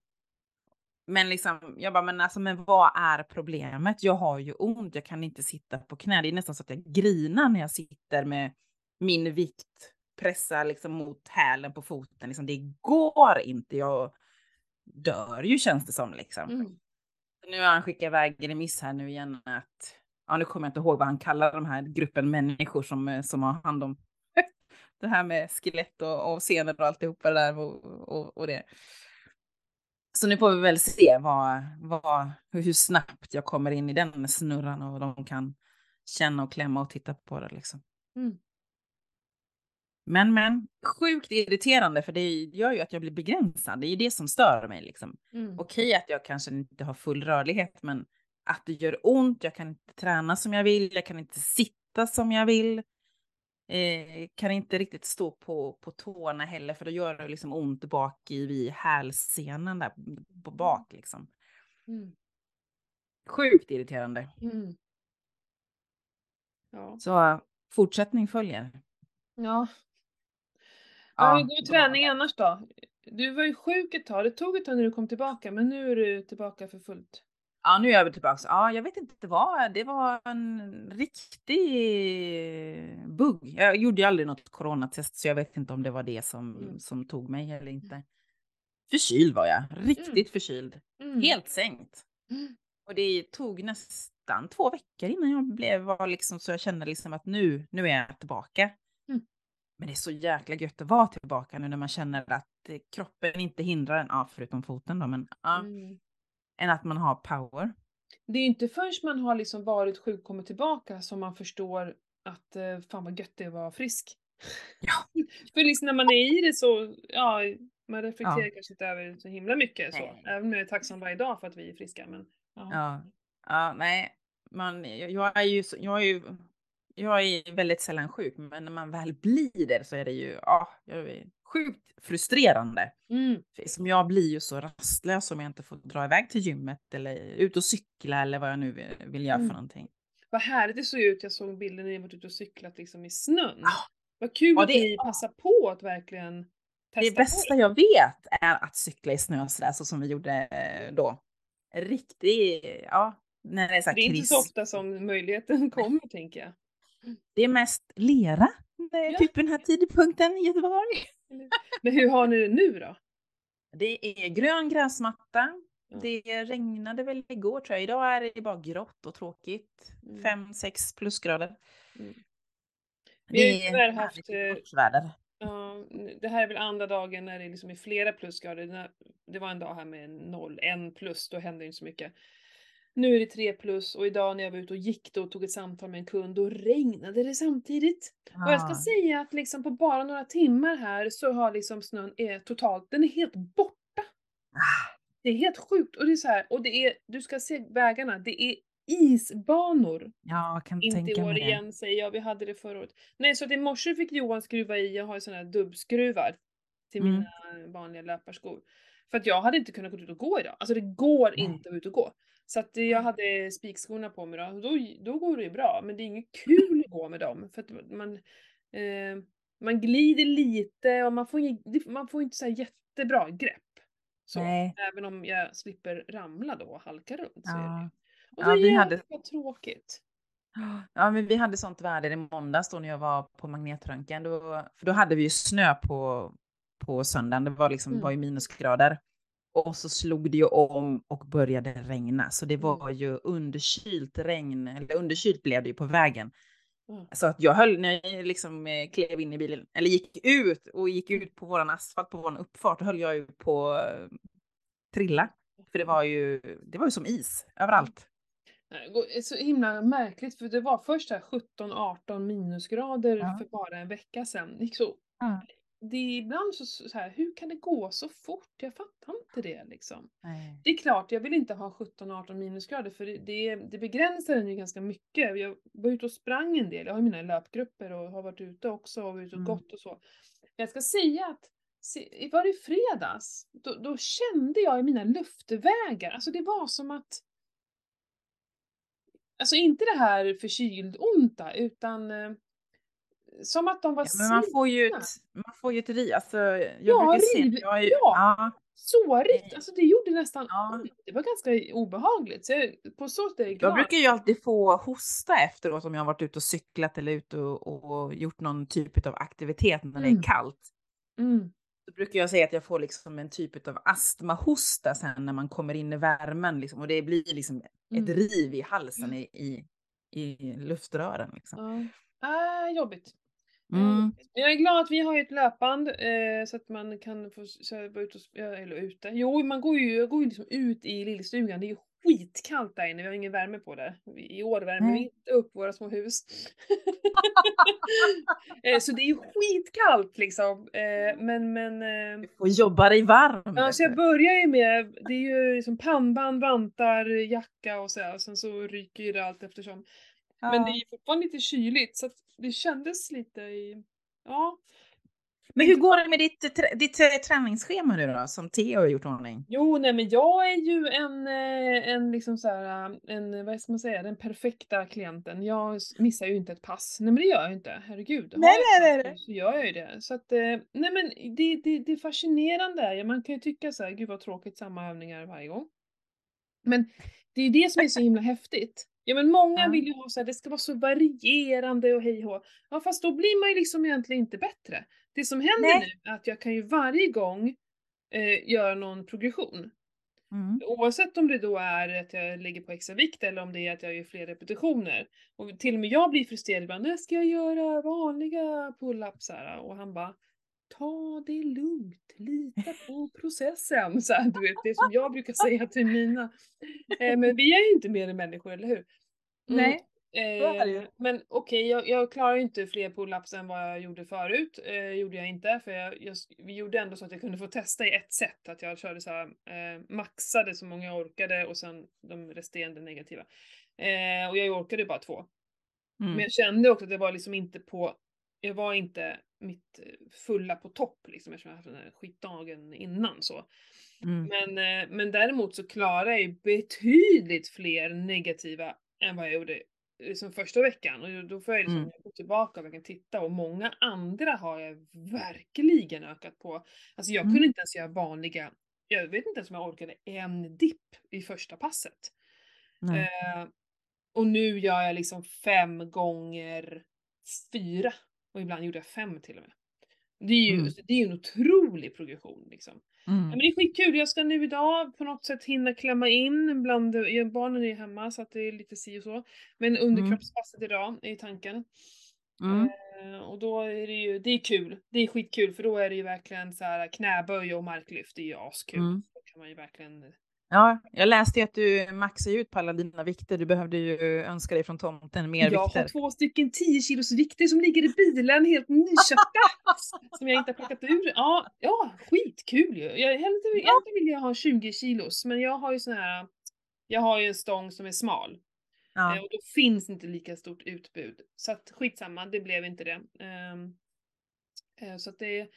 Men liksom, jag bara, men alltså, men vad är problemet? Jag har ju ont, jag kan inte sitta på knä. Det är nästan så att jag grinar när jag sitter med min vikt pressa liksom mot hälen på foten. Liksom, det går inte. Jag dör ju känns det som liksom. Mm. Nu har han skickat iväg remiss här nu igen att, ja nu kommer jag inte ihåg vad han kallar de här gruppen människor som, eh, som har hand om det här med skelett och, och senor och alltihopa det där och, och, och det. Så nu får vi väl se vad, vad, hur, hur snabbt jag kommer in i den snurran och de kan känna och klämma och titta på det liksom. Mm. Men men, sjukt irriterande för det gör ju att jag blir begränsad. Det är ju det som stör mig liksom. Mm. Okej att jag kanske inte har full rörlighet, men att det gör ont, jag kan inte träna som jag vill, jag kan inte sitta som jag vill. Eh, kan inte riktigt stå på, på tårna heller, för då gör det liksom ont bak i vid hälsenan där på bak liksom. Mm. Sjukt irriterande. Mm. Ja. Så fortsättning följer. Ja. Ja, hur går träningen annars då? Du var ju sjuk ett tag, det tog ett tag när du kom tillbaka men nu är du tillbaka för fullt. Ja, nu är jag tillbaka. Ja, jag vet inte, var, det var en riktig bugg. Jag gjorde ju aldrig något coronatest så jag vet inte om det var det som, Mm. som tog mig eller inte. Förkyld var jag, riktigt Mm. förkyld. Mm. Helt sänkt. Mm. Och det tog nästan två veckor innan jag blev, var liksom så jag kände liksom att nu, nu är jag tillbaka. Mm. Men det är så jäkla gött att vara tillbaka nu när man känner att kroppen inte hindrar en, ja förutom foten då, men ja, Mm. Än att man har power. Det är inte förrän man har liksom varit sjuk och kommit tillbaka som man förstår att eh, fan vad gött det är att vara frisk. Ja. För liksom när man är i det så, ja, man reflekterar Ja. kanske inte över så himla mycket så. Nej. Även om jag är tacksam varje dag för att vi är friska. Men, ja. Ja, ja nej, man, jag, är ju, jag är ju, jag är väldigt sällan sjuk, men när man väl blir det så är det ju, ja, jag är sjukt frustrerande. Mm. Som jag blir ju så rastlös om jag inte får dra iväg till gymmet eller ut och cykla eller vad jag nu vill, vill göra Mm. för någonting. Vad härligt det såg ut, jag såg bilder när ni varit ute och cyklat liksom i snön. Ja. Vad kul Ja, att det- ni passar på att verkligen testa Det på bästa jag vet är att cykla i snö sådär så som vi gjorde eh, då. Riktigt, ja, när det är så Det är inte så ofta som möjligheten kommer tänker jag. Det är mest lera, Ja. typ den här tidpunkten i Göteborg. Men hur har ni det nu då? Det är grön gräsmatta. Det regnade väl igår tror jag. Idag är det bara grått och tråkigt. Mm. 5-6 plusgrader. Mm. Vi har ju tyvärr haft, eh, väder. Ja, det här är väl andra dagen när det liksom är flera plusgrader. Det var en dag här med 0, 1 plus, då hände inte så mycket. Nu är det 3 plus och idag när jag var ute och gick då och tog ett samtal med en kund, då regnade det samtidigt. Och jag ska Ah. säga att liksom på bara några timmar här så har liksom snön är totalt, den är helt borta. Ah. Det är helt sjukt och det är så här, och det är, du ska se vägarna, det är isbanor. Ja, kan Inte i tänka år mig det. igen säger jag, vi hade det förra året. Nej, så att i morse fick Johan skruva i, jag har ju såna här dubbskruvar till Mm. mina vanliga löparskor. För att jag hade inte kunnat gå ut och gå idag. Alltså det går Nej. inte att ut och gå. Så att jag hade spikskorna på mig då, då, då går det ju bra. Men det är inget kul att gå med dem. För att man, eh, man glider lite och man får, man får inte så jättebra grepp. Så, Nej. även om jag slipper ramla då och halka runt. Så. Ja. Och Ja, då vi hade- det tråkigt. ja, men vi hade sånt väder i måndags då när jag var på magnetröntgen. Då, för då hade vi ju snö på, på söndagen. Det var, liksom, Mm. var ju minusgrader. Och så slog det ju om och började regna. Så det Mm. var ju underkylt regn, eller underkylt blev det ju på vägen. Mm. Så att jag höll, när jag liksom eh, klev in i bilen, eller gick ut och gick ut på våran asfalt, på våran uppfart, då höll jag ju på eh, trilla. För det var ju, det var ju som is överallt. Det är så himla märkligt för det var först här 17-18 minusgrader Ja. för bara en vecka sedan. Det gick så, Ja. Det är ibland så, så här, hur kan det gå så fort? Jag fattar inte det liksom. Nej. Det är klart, jag vill inte ha 17-18 minusgrader för det, det, det begränsar den ju ganska mycket. Jag var ute och sprang en del, jag har mina löpgrupper och har varit ute också och varit ute och Mm. gått och så. Men jag ska säga att se, var det i fredags? Då, då kände jag i mina luftvägar, alltså det var som att Alltså inte det här förkyld-onta utan eh, som att de var Ja, men man får ju ett, man får ju ett ri, alltså jag Ja, brukar se, riv- jag är, ju- ja. ja, Sårigt, Nej. alltså det gjorde nästan Ja. Det var ganska obehagligt. Så jag, på så sätt är jag jag brukar ju alltid få hosta efteråt om jag har varit ute och cyklat eller ute och, och gjort någon typ av aktivitet när det Mm. är kallt. Mm. Då brukar jag säga att jag får liksom en typ av astmahosta sen när man kommer in i värmen liksom, och det blir liksom ett Mm. riv i halsen i, i, i luftrören. Liksom. Ja. Äh, jobbigt. Mm. Jag är glad att vi har ett löpband eh, så att man kan få vara ute och, eller ute. Jo, man går ju, går ju liksom ut i lillstugan. Det är ju skitkallt där inne. Vi har ingen värme på det. I år värmer vi inte upp våra små hus. eh, så det är ju skitkallt liksom. Eh, men men eh, Du får jobba dig varm. Ja, så jag börjar ju med, det är ju liksom pannband, vantar, jacka och så och sen så ryker ju det allt eftersom. Men det är Ja. ju fortfarande lite kyligt så att det kändes lite i, ja. Men hur går det med ditt, trä- ditt eh, träningsschema nu då, som Theo har gjort ordning? Jo, nej men jag är ju en, eh, en liksom så här, en, vad ska man säga, den perfekta klienten. Jag missar ju inte ett pass. Nej men det gör jag inte, herregud. Nej, nej, nej, pass Så gör jag ju det. Så att, eh, nej men det, det, det är fascinerande. Ja, Man kan ju tycka så här, gud vad tråkigt, samma övningar varje gång. Men det är ju det som är så himla häftigt. Ja men många Ja. vill ju ha så här, det ska vara så varierande och hej och. Ja fast då blir man ju liksom egentligen inte bättre. Det som händer Nej. nu är att jag kan ju varje gång eh, göra någon progression. Mm. Oavsett om det då är att jag lägger på extra vikt eller om det är att jag gör fler repetitioner. Och till och med jag blir frustrerad ibland, när ska jag göra vanliga pull-ups här? Och han bara Ta det lugnt, lita på processen. Så här, du vet, det som jag brukar säga till mina. Eh, men vi är ju inte mer än människor, eller hur? Mm, Nej. ju. Eh, men okej, jag, jag klarar ju inte fler pull-ups än vad jag gjorde förut. Eh, gjorde jag inte, för jag, jag, vi gjorde ändå så att jag kunde få testa i ett set. Att jag körde så här, eh, maxade så många jag orkade och sen de resterande negativa. Eh, och jag orkade bara två. Men Mm. jag kände också att det var liksom inte på, jag var inte mitt eh, fulla på topp liksom eftersom jag haft den här skitdagen innan så. Mm. Men, eh, men däremot så klarar jag ju betydligt fler negativa än vad jag gjorde liksom första veckan. Och då får jag liksom Mm. gå tillbaka och verkligen titta och många andra har jag verkligen ökat på. Alltså jag Mm. kunde inte ens göra vanliga, jag vet inte ens om jag orkade en dipp i första passet. Eh, och nu gör jag liksom fem gånger fyra. Och ibland gjorde jag fem till och med. Det är ju, Mm. det är en otrolig progression liksom. Ja, Mm. men det är skitkul. Jag ska nu idag på något sätt hinna klämma in bland, barnen är hemma så att det är lite si och så. Men underkroppspasset idag är tanken. Mm. Eh, och då är det ju, det är kul. Det är skitkul för då är det ju verkligen så här knäböj och marklyft. Det är ju askul. Mm. Då kan man ju verkligen Ja, jag läste ju att du maxar ut på alla dina vikter. Du behövde ju önska dig från tomten mer Jag vikter. har två stycken 10 kilos vikter som ligger i bilen helt nyköpta. som jag inte har plockat ur. Ja, ja skitkul ju. Jag, hellre, vill- egentligen vill jag ha 20 kilos men jag har ju sån här, jag har ju en stång som är smal. Eh, Ja. och då finns inte lika stort utbud. Så att skitsamma, det blev inte det. Eh, så att det,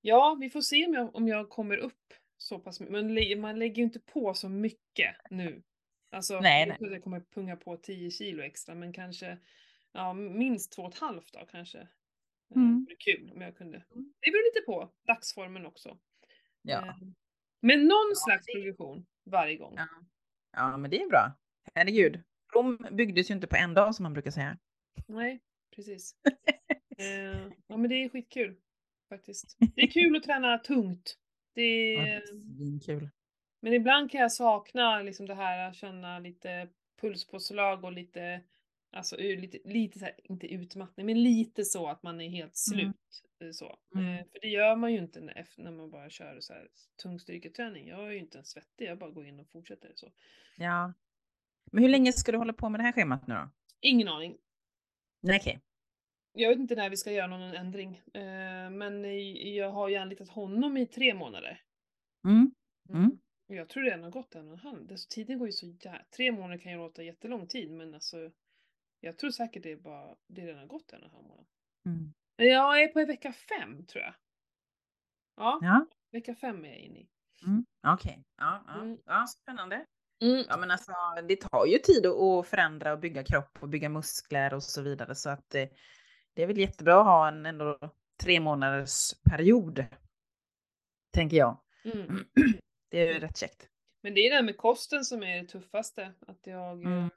ja vi får se om jag, om jag kommer upp så pass mycket. Men man lägger ju inte på så mycket nu. Alltså, Nej, jag att jag kommer punga på 10 kilo extra men kanske ja, minst två och ett halvt då kanske. Eh, Mm. Det kul om jag kunde. Det beror lite på dagsformen också. Ja. Eh, Men någon Ja, slags det- progression varje gång. Ja. ja, men det är bra. Herregud. Rom byggdes ju inte på en dag som man brukar säga. Nej, precis. eh, ja men det är skitkul. Faktiskt. Det är kul att träna tungt. Det Ja, är, Svinkul. men ibland kan jag sakna liksom det här att känna lite pulspåslag och lite, alltså lite, lite så här, inte utmattning, men lite så att man är helt slut. Mm. Så. Mm. Eh, för det gör man ju inte när, när man bara kör så här tung styrketräning. Jag är ju inte ens svettig, jag bara går in och fortsätter så. Ja. Men hur länge ska du hålla på med det här schemat nu då? Ingen aning. Nej, okej. Jag vet inte när vi ska göra någon ändring. Eh, men jag har ju anlitat honom i tre månader. Mm. Mm. Och Jag tror redan har gått en och en halv. Det- så Tiden går ju så jävla... Tre månader kan ju låta jättelång tid men alltså jag tror säkert det är bara, det redan har gått en och en halv månad. Mm. Jag är på vecka fem tror jag. Ja, Ja, vecka fem är jag inne i. mm. okej. Ja, ja. Mm. ja, spännande. Mm. Ja, men alltså, det tar ju tid att- att förändra och bygga kropp och bygga muskler och så vidare. Så att eh, det är väl jättebra att ha en ändå tre månaders period. Tänker jag. Mm. Det är ju rätt käckt. Men det är det här med kosten som är det tuffaste. Att jag... eh, Mm.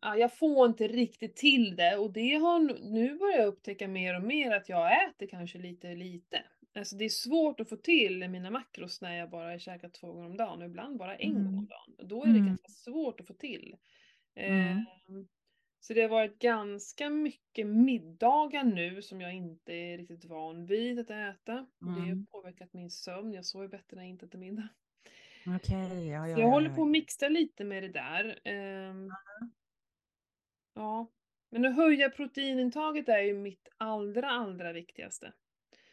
Ja, jag får inte riktigt till det och det har nu- börjar jag upptäcka mer och mer att jag äter kanske lite lite. Alltså det är svårt att få till mina makros när jag bara käkar två gånger om dagen och ibland bara en gång om Mm. dagen. Då är det Mm. ganska svårt att få till. Mm. Ehm, Så det har varit ganska mycket middagar nu som jag inte är riktigt van vid att äta. Och det har Mm. påverkat min sömn. Jag sover bättre när jag inte äter middag. Okej, ja, ja, jag ja, håller på att mixa lite med det där. Ehm, ja. Men att höja proteinintaget är ju mitt allra, allra viktigaste.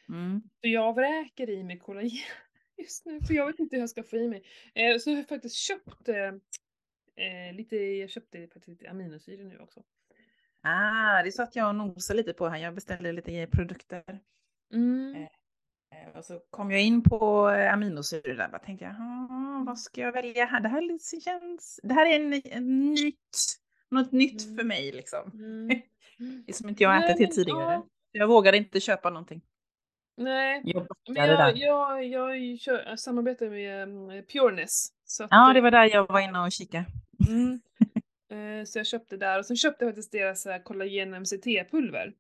Mm. Så jag vräker i mig kollagen just nu, för jag vet inte hur jag ska få i mig. Eh, så jag har faktiskt köpt eh, eh, lite, jag köpte faktiskt lite aminosyror nu också. Ah, det är så att jag nosar lite på här. Jag beställde lite produkter. Mm. Eh, Och så kom jag in på eh, aminosyror där. Bara tänkte jag, "Ah, vad ska jag välja här? Det här, känns, det här är en, en nytt, något nytt för Mm. mig liksom. Mm. Det som inte jag har Nej, ätit tidigare. ja. Jag vågade inte köpa någonting. Nej, Jag men jag, jag, jag, jag samarbetar med um, Pureness. Ja, det eh, var där jag var inne och kikade. Mm. Eh, Så jag köpte där och sen köpte jag faktiskt deras eh, kollagen MCT-pulver.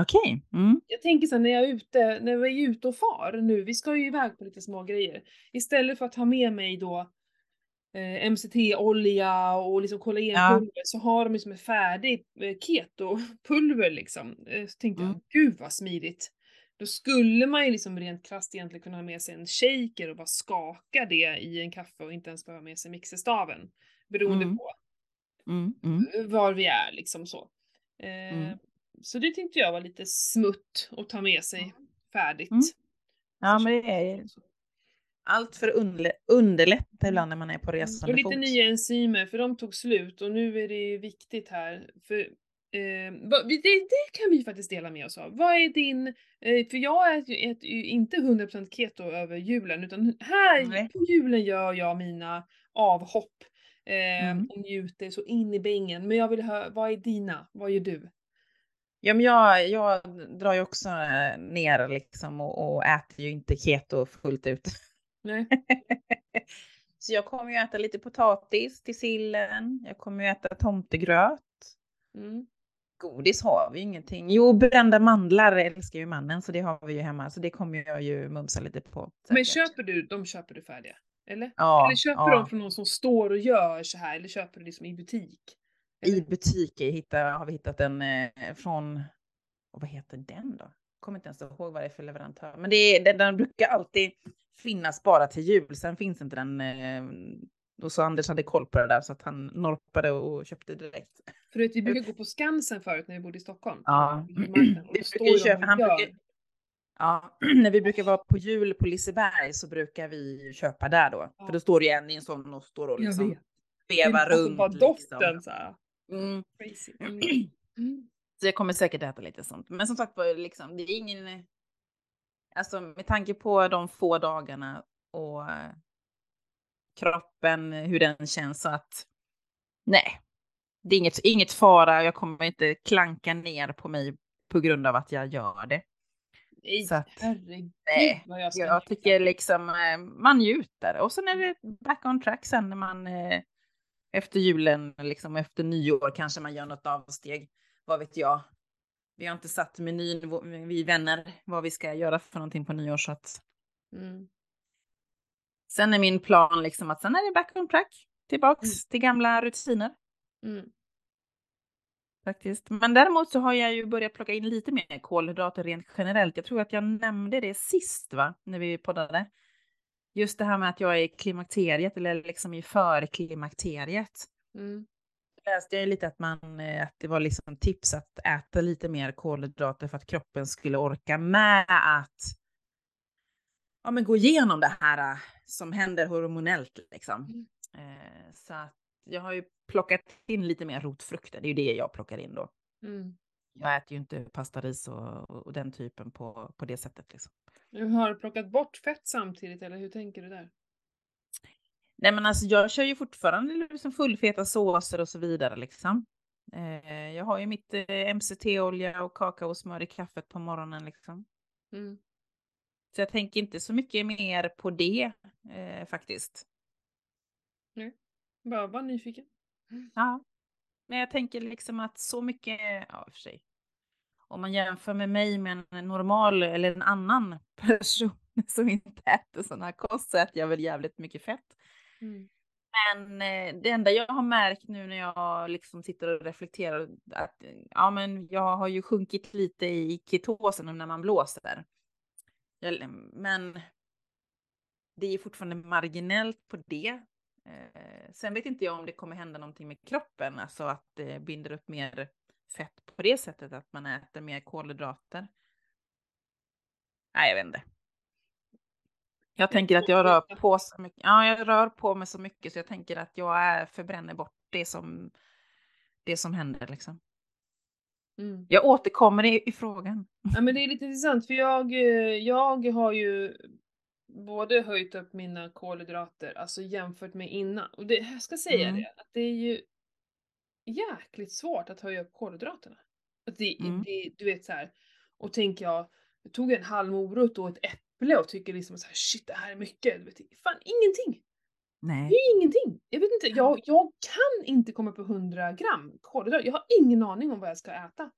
Okej. Mm. Jag tänker så här, när jag är ute, när vi är ute och far nu, vi ska ju iväg på lite små grejer. Istället för att ha med mig då eh, MCT-olja och liksom kollagenpulver så har de ju som en färdig eh, keto-pulver liksom. Så tänkte Mm. jag, gud vad smidigt. Då skulle man ju liksom rent krasst egentligen kunna ha med sig en shaker och bara skaka det i en kaffe och inte ens behöva med sig mixerstaven. Beroende Mm. på Mm. Mm. var vi är liksom så. Eh, Mm. Så det tänkte jag var lite smutt att ta med sig färdigt. Ja, men det är så. allt för underlä- underlätta ibland när man är på resande Och lite fot. nya enzymer för de tog slut och nu är det viktigt här. För, eh, det, det kan vi faktiskt dela med oss av. Vad är din, eh, för jag äter ju, äter ju inte 100% keto över julen utan här Nej. på julen gör jag mina avhopp. Eh, Mm. och njuter så in i bängen. Men jag vill höra, vad är dina? Vad gör du? Ja, men jag, jag drar ju också eh, ner liksom och, och äter ju inte keto fullt ut. Nej. Så jag kommer ju äta lite potatis till sillen. Jag kommer ju äta tomtegröt. Mm. Godis har vi ju ingenting. Jo, brända mandlar älskar ju mannen, så det har vi ju hemma. Så det kommer jag ju mumsa lite på. Men säkert. köper du, de köper du färdiga? Eller? Ja, eller köper ja. de från någon som står och gör så här eller köper du liksom i butik? I Eller? butiker hittar, har vi hittat en eh, från, och vad heter den då? Kommer inte ens ihåg vad det är för leverantör. Men det är, den, den brukar alltid finnas bara till jul. Sen finns inte den. Eh, och så Anders hade koll på det där så att han norpade och köpte direkt. För du vet, vi brukade gå på Skansen förut när vi bodde i Stockholm. Ja. Står brukar köpa, han brukar, ja, när vi brukar vara på jul på Liseberg så brukar vi köpa där då. Ja. För då står det ju en i en sån och står och liksom vevar alltså, runt. bara liksom. doften så här. Mm. Crazy. Mm. Mm. Så jag kommer säkert äta lite sånt. Men som sagt var, liksom, det är ingen... Alltså med tanke på de få dagarna och eh, kroppen, hur den känns så att nej, det är inget, inget fara. Jag kommer inte klanka ner på mig på grund av att jag gör det. Nej, Så att- herregud vad jag ska Jag tycker liksom eh, man njuter och sen är det back on track sen när man eh, efter julen, liksom efter nyår kanske man gör något avsteg. Vad vet jag? Vi har inte satt menyn, vi vänner, vad vi ska göra för någonting på nyår så att Mm. sen är min plan liksom att sen är det back on track, tillbaks Mm. till gamla rutiner Mm. Faktiskt. Men däremot så har jag ju börjat plocka in lite mer kolhydrater rent generellt. Jag tror att jag nämnde det sist va, när vi poddade. Just det här med att jag är i klimakteriet eller liksom i förklimakteriet. Mm. läste jag lite att, man, eh, att det var liksom tips att äta lite mer kolhydrater för att kroppen skulle orka med att ja, men gå igenom det här eh, som händer hormonellt. Liksom. Eh, så att jag har ju plockat in lite mer rotfrukter, det är ju det jag plockar in då. Mm. Jag äter ju inte pasta, ris och, och den typen på, på det sättet. Liksom. Du har plockat bort fett samtidigt eller hur tänker du där? Nej men alltså jag kör ju fortfarande liksom fullfeta såser och så vidare liksom. Eh, jag har ju mitt eh, MCT-olja och kakaosmör i kaffet på morgonen liksom. Mm. Så jag tänker inte så mycket mer på det eh, faktiskt. Bara var nyfiken. Ja. Men jag tänker liksom att så mycket, ja för sig. Om man jämför med mig med en normal eller en annan person som inte äter sån här kost så äter jag väl jävligt mycket fett. Mm. Men eh, det enda jag har märkt nu när jag liksom sitter och reflekterar att ja, men jag har ju sjunkit lite i ketosen när man blåser. Men det är fortfarande marginellt på det. Eh, sen vet inte jag om det kommer hända någonting med kroppen, alltså att det binder upp mer fett på det sättet att man äter mer kolhydrater. Nej, jag vet inte. Jag tänker att jag rör på så mycket. Ja, jag rör på mig så mycket så jag tänker att jag är, förbränner bort det som, det som händer liksom. Mm. Jag återkommer i, i frågan. Ja men det är lite intressant för jag, eh, jag har ju både höjt upp mina kolhydrater, alltså jämfört med innan. Och det, jag ska säga Mm. det, att det är ju jäkligt svårt att höja upp kolhydraterna. Att det, Mm. det, du vet så här. och tänker jag, jag tog en halv morot och ett äpple och tycker liksom så här, shit det här är mycket. Du vet, fan ingenting! Det Nej. är ingenting! Jag vet inte, jag, jag kan inte komma på 100 gram kolhydrater. Jag har ingen aning om vad jag ska äta.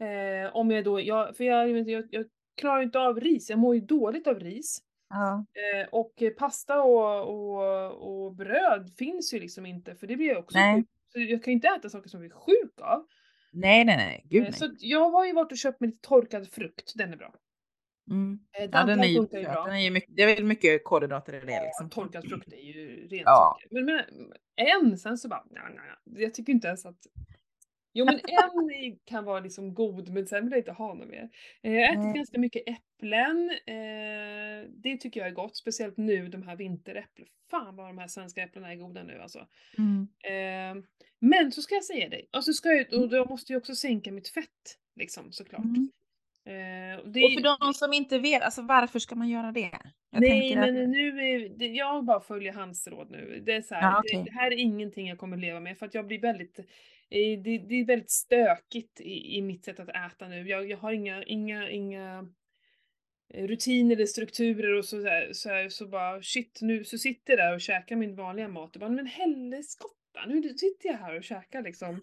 Eh, om jag då, jag, för jag, jag, jag klarar inte av ris, jag mår ju dåligt av ris. Ja. Eh, och pasta och, och, och bröd finns ju liksom inte för det blir jag också Nej. sjuk Så jag kan ju inte äta saker som jag blir sjuk av. Nej, nej, nej. Gud Eh, nej. så jag har ju varit och köpt mig lite torkad frukt, den är bra. Mm. Eh, Ja, den är ju, söt. bra. den är ju mycket, det är väl mycket kolhydrater i det Ja, liksom. torkad frukt är ju rent Ja. socker. Men, men en, sen så bara, nej, nej. jag tycker inte ens att Jo men en kan vara liksom god men sen vill jag inte ha något mer. Eh, Jag ätit Nej. ganska mycket äpplen. Eh, det tycker jag är gott, speciellt nu de här vinteräpplen. Fan vad de här svenska äpplena är goda nu alltså. Mm. Eh, men så ska jag säga dig, och så ska jag, och då måste jag också sänka mitt fett. Liksom såklart. Mm. Eh, och det, Och för de som inte vet, alltså varför ska man göra det? Jag Nej tänker att- men nu är det, jag bara följer hans råd nu. Det är så här, Ja, det, okej. det här är ingenting jag kommer leva med för att jag blir väldigt det, det är väldigt stökigt i, i mitt sätt att äta nu. Jag, jag har inga, inga, inga eh, rutiner eller strukturer och så, där, så, här, så bara shit nu så sitter jag där och käkar min vanliga mat och bara men helskotta nu sitter jag här och käkar liksom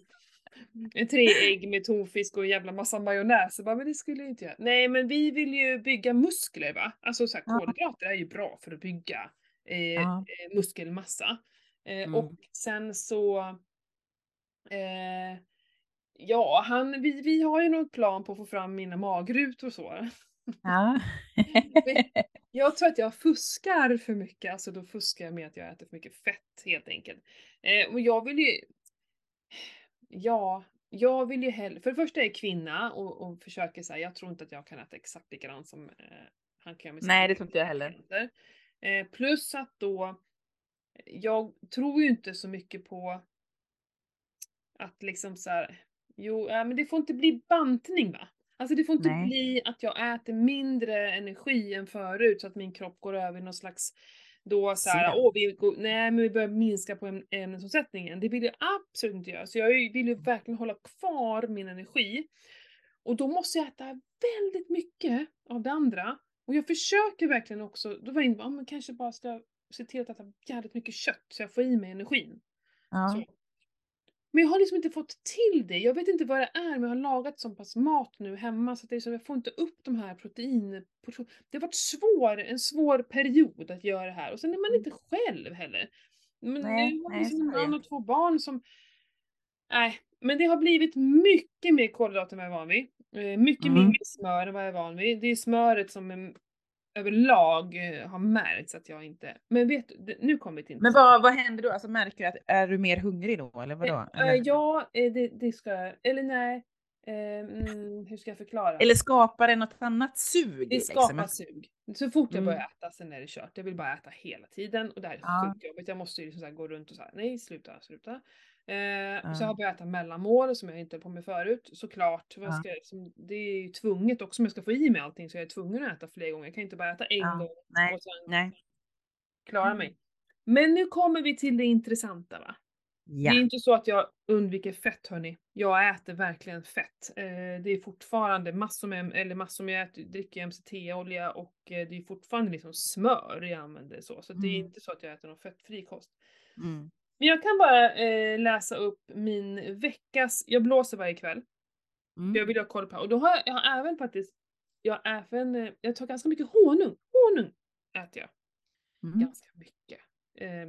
eh, tre ägg med tonfisk och en jävla massa majonnäs. Jag bara, men det skulle jag inte göra. Nej men vi vill ju bygga muskler va? Alltså så här, kolhydrater är ju bra för att bygga eh, eh, muskelmassa. Eh, Mm. Och sen så eh, Ja, han, vi, vi har ju någon plan på att få fram mina magrutor och så. Ja. Jag tror att jag fuskar för mycket, alltså då fuskar jag med att jag äter för mycket fett helt enkelt. Eh, och jag vill ju... Ja, jag vill ju hellre... För det första är jag kvinna och, och försöker säga, jag tror inte att jag kan äta exakt likadant som eh, han kan göra med Nej, det tror inte jag heller. Eh, plus att då, jag tror ju inte så mycket på att liksom så här, jo, äh, men det får inte bli bantning va? Alltså det får inte Nej. bli att jag äter mindre energi än förut så att min kropp går över i någon slags då så här, åh vi, går, nej men vi börjar minska på äm- ämnesomsättningen. Det vill jag absolut inte göra. Så jag vill ju verkligen hålla kvar min energi. Och då måste jag äta väldigt mycket av det andra. Och jag försöker verkligen också, då var jag inne på, ah, men kanske bara ska se till att äta jävligt mycket kött så jag får i mig energin. Ja. Så. Men jag har liksom inte fått till det. Jag vet inte vad det är, men jag har lagat så pass mat nu hemma så att det är så, jag får inte upp de här protein... Det har varit svår, en svår period att göra det här. Och sen är man inte själv heller. Men Nej, nu har nej, liksom en man och två barn som... Nej, men det har blivit mycket mer kolhydrater än vad jag är van vid. Eh, Mycket Mm. mindre smör än vad jag är van vid. Det är smöret som överlag eh, har märkts att jag inte... Men vet du, nu kommer vi till Men vad, vad händer då? Alltså märker du att är du mer hungrig då eller vadå? Eh, Eller, ja, eh, det, det ska jag. Eller nej. Mm, hur ska jag förklara? eller skapar det något annat sug? det liksom? skapar sug. Så fort jag Mm. börjar äta, sen är det kört. Jag vill bara äta hela tiden och det här är Ja. sjukt jobbigt. Jag måste ju liksom så gå runt och säga nej, sluta, sluta. Eh, Ja. Så jag har börjat äta mellanmål som jag inte höll på med förut. Såklart. Vad ska liksom, det är ju tvunget också om jag ska få i mig allting så jag är tvungen att äta fler gånger. Jag kan inte bara äta en Ja. gång Nej, och sen nej. klara Mm. mig. Men nu kommer vi till det intressanta va. Ja. Det är inte så att jag undviker fett hörni. Jag äter verkligen fett. Eh, det är fortfarande massor med, eller massor med, jag äter, dricker MCT-olja och eh, det är fortfarande liksom smör jag använder så. Så det är Mm. inte så att jag äter någon fettfri kost. Mm. Men jag kan bara eh, läsa upp min veckas, jag blåser varje kväll. För jag Mm. vill ha koll på, och då har jag, jag har även faktiskt, jag även, eh, jag tar ganska mycket honung. Honung äter jag. Mm. Ganska mycket. Eh,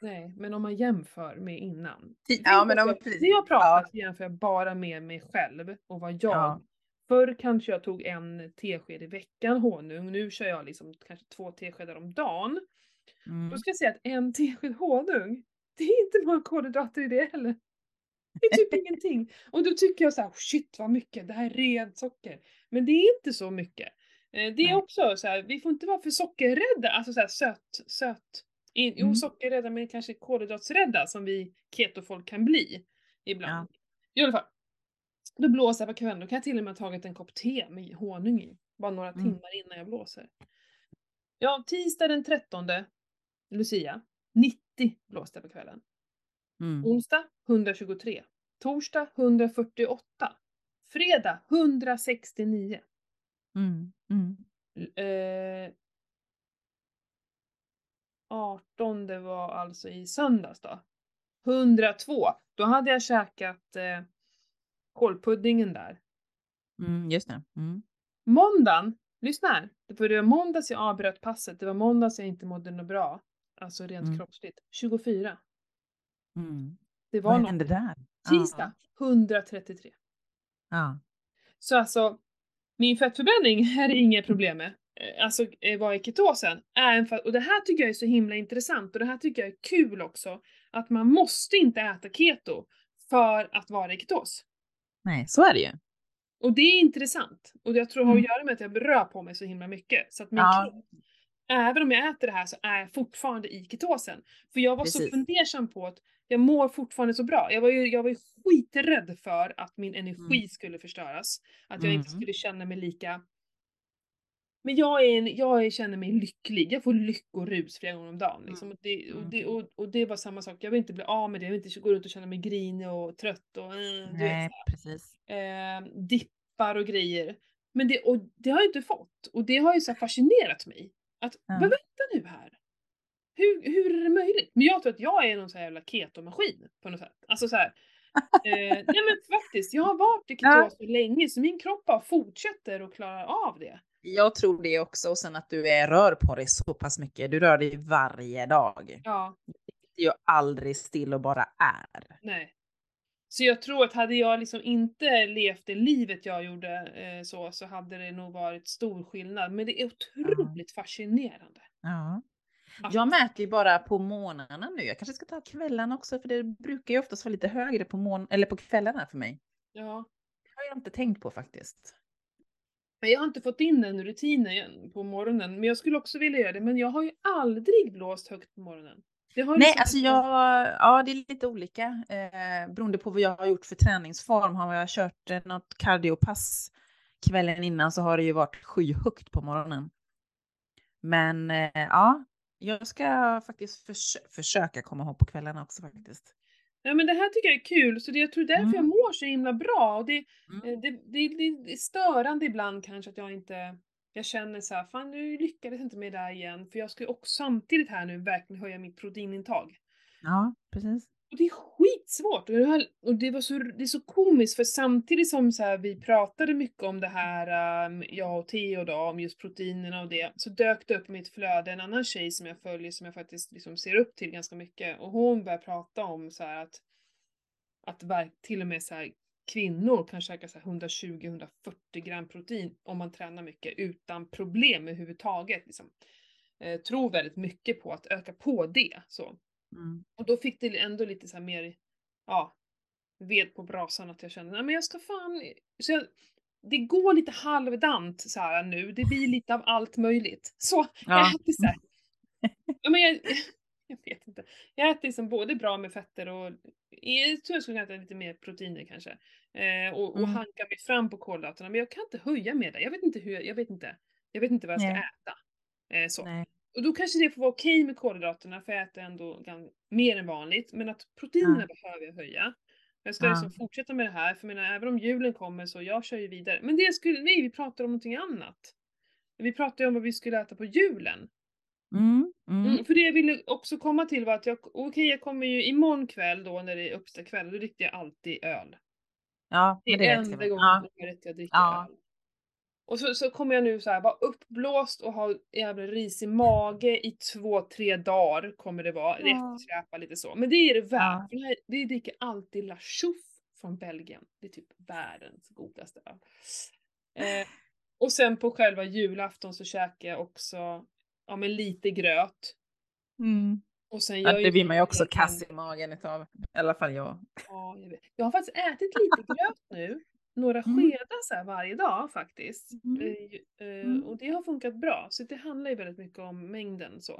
nej, men om man jämför med innan. Ja, men om, jag, precis. när jag Ja. pratar så jämför jag bara med mig själv och vad jag... Ja. Förr kanske jag tog en tesked i veckan honung, nu kör jag liksom kanske två teskedar om dagen. Mm. Då ska jag säga att en tesked honung, det är inte många kolhydrater i det heller. Det är typ ingenting. Och då tycker jag så här, shit vad mycket, det här är rent socker. Men det är inte så mycket. Eh, Det är Nej. också så här, vi får inte vara för sockerrädda, alltså så här söt, söt. In, Jo, Mm. sockerrädda men kanske kolhydratsrädda som vi ketofolk kan bli ibland. I alla fall. Då blåser jag på kvällen, då kan jag till och med ha tagit en kopp te med honung i. Bara några Mm. timmar innan jag blåser. Ja, tisdag den 13, Lucia, 90 blåste på kvällen. Mm. Onsdag 123. Torsdag 148. Fredag 169. Mm. Mm. Eh, 18 det var alltså i söndags då. 102. Då hade jag käkat eh, kålpuddingen där. Mm. Just det. Mm. Måndagen, lyssna här. För det var måndags jag avbröt passet. Det var måndags jag inte mådde något bra. Alltså rent Mm. kroppsligt. 24. Mm. Det var Vad något. hände där? Tisdag 133. Ja. Så alltså, min fettförbränning är inget problem med. Eh, Alltså eh, vad är ketosen? Även för, och det här tycker jag är så himla intressant och det här tycker jag är kul också. Att man måste inte äta keto för att vara i ketos. Nej, så är det ju. Och det är intressant. Och jag tror det har att Mm. göra med att jag rör på mig så himla mycket. Så att min Ja. kropp, även om jag äter det här så är jag fortfarande i ketosen. För jag var så Precis. fundersam på att jag mår fortfarande så bra. Jag var ju, jag var ju skiträdd för att min energi Mm. skulle förstöras. Att jag inte Mm. skulle känna mig lika... Men jag, är en, jag känner mig lycklig. Jag får lyckorus flera gånger om dagen. Liksom. Och, det, och, det, och, och det var samma sak. Jag vill inte bli av med det. Jag vill inte gå runt och känna mig grinig och trött och... vet, Nej, så precis. eh, dippar och grejer. Men det, och det har jag inte fått. Och det har ju så fascinerat mig. Att, Ja. men vänta nu här. Hur, hur är det möjligt? Men jag tror att jag är någon sån här jävla ketomaskin på något sätt. Alltså så här. Eh, nej men faktiskt, jag har varit i Ja. ketos så länge så min kropp bara fortsätter och klarar av det. Jag tror det också. Och sen att du är, rör på dig så pass mycket. Du rör dig varje dag. Ja, Det är ju aldrig still och bara är. nej. Så jag tror att hade jag liksom inte levt det livet jag gjorde eh, så, så hade det nog varit stor skillnad. Men det är otroligt fascinerande. Ja. Att- Jag mäter ju bara på månaderna nu. Jag kanske ska ta kvällarna också, för det brukar ju oftast vara lite högre på, mån- eller på kvällarna för mig. Ja. Det har jag inte tänkt på faktiskt. Men jag har inte fått in den rutinen på morgonen, men jag skulle också vilja göra det. Men jag har ju aldrig blåst högt på morgonen. Nej, alltså jag, ja det är lite olika. Eh, beroende på vad jag har gjort för träningsform. Har jag kört eh, något cardiopass kvällen innan så har det ju varit skyhögt på morgonen. Men eh, ja, jag ska faktiskt förs försöka komma ihåg på kvällarna också faktiskt. Ja men det här tycker jag är kul, så det, jag tror därför Mm. jag mår så himla bra. Och det, Mm. eh, det, det, det, det är störande ibland kanske att jag inte... Jag känner så här, fan nu lyckades inte med det där igen. För jag ska ju också samtidigt här nu verkligen höja mitt proteinintag. Ja, precis. Och det är skitsvårt! Och det, var så, det är så komiskt för samtidigt som så här, vi pratade mycket om det här, um, jag och Theo då, om just proteinerna och det, så dök det upp i mitt flöde en annan tjej som jag följer som jag faktiskt liksom ser upp till ganska mycket. Och hon började prata om så här att, att till och med så här, kvinnor kan käka så här 120-140 gram protein om man tränar mycket utan problem överhuvudtaget. Liksom. Eh, tror väldigt mycket på att öka på det. Så. Mm. Och då fick det ändå lite så mer, ja, ved på brasan att jag kände, nej men jag ska fan, så jag, det går lite halvdant så här nu, det blir lite av allt möjligt. Så jag Ja. äter så här. Ja, men jag, jag vet inte. Jag äter liksom både bra med fetter och jag tror jag skulle äta lite mer proteiner kanske. Eh, och, och Mm. hanka mig fram på kolhydraterna, men jag kan inte höja med det. Jag vet inte hur, jag vet inte. Jag vet inte vad jag ska Nej. äta. Eh, så. Nej. Och då kanske det får vara okej med kolhydraterna för jag äter ändå mer än vanligt. Men att proteinerna behöver jag höja. Jag ska Ja. liksom fortsätta med det här för jag menar, även om julen kommer så jag kör ju vidare. Men det skulle, nej vi pratar om någonting annat. Vi pratade om vad vi skulle äta på julen. Mm. Mm. Mm, för det jag ville också komma till var att jag, okej jag kommer ju imorgon kväll då när det är uppstakväll, då dricker jag alltid öl. Ja, Det är det enda gången Ja. jag dricker Ja. öl. Och så, så kommer jag nu så här vara uppblåst och ha jävla risig mage i två, tre dagar kommer det vara. Ja. Eftersläpa lite så. Men det är det värt. Ja. Här, det dricker alltid La Chouffe från Belgien. Det är typ världens godaste öl. Eh, och sen på själva julafton så käkar jag också ja, men lite gröt. Mm. Och sen Ja, gör det blir man ju också kass i magen utav. I alla fall jag. Ja, jag, vet. jag har faktiskt ätit lite gröt nu. Några Mm. skedar så här varje dag faktiskt. Mm. Eh, eh, Mm. Och det har funkat bra. Så det handlar ju väldigt mycket om mängden så.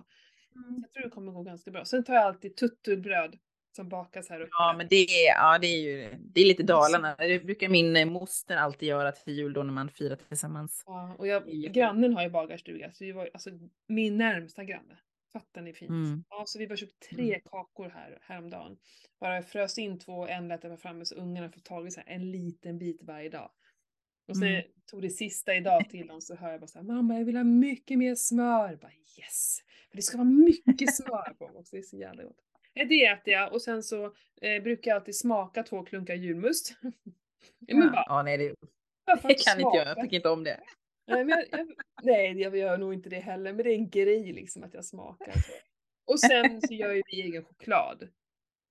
Så Jag tror det kommer gå ganska bra. Sen tar jag alltid tutturbröd. Som bakas här uppe. Ja, men det är, ja, det är ju det är lite Dalarna. Det brukar min eh, moster alltid göra till jul då när man firar tillsammans. Ja, och jag, grannen har ju bagarstuga, så vi var alltså min närmsta granne. Fattar ni fint? Mm. Ja, så vi bara köpt tre kakor här häromdagen. Bara jag frös in två och en lät jag framme så ungarna får tag i så här en liten bit varje dag. Och så Mm. tog det sista idag till dem så hör jag bara så här, mamma jag vill ha mycket mer smör. Jag bara yes! För det ska vara mycket smör på också, det är så jävla gott. Eh, Det äter jag och sen så eh, brukar jag alltid smaka två klunkar julmust. ja, men bara, ja, nej, det, det kan inte jag. Jag tycker inte om det. Nej, men jag, jag, nej, jag gör nog inte det heller, men det är en grej liksom att jag smakar. Så. Och sen så gör ju vi egen choklad.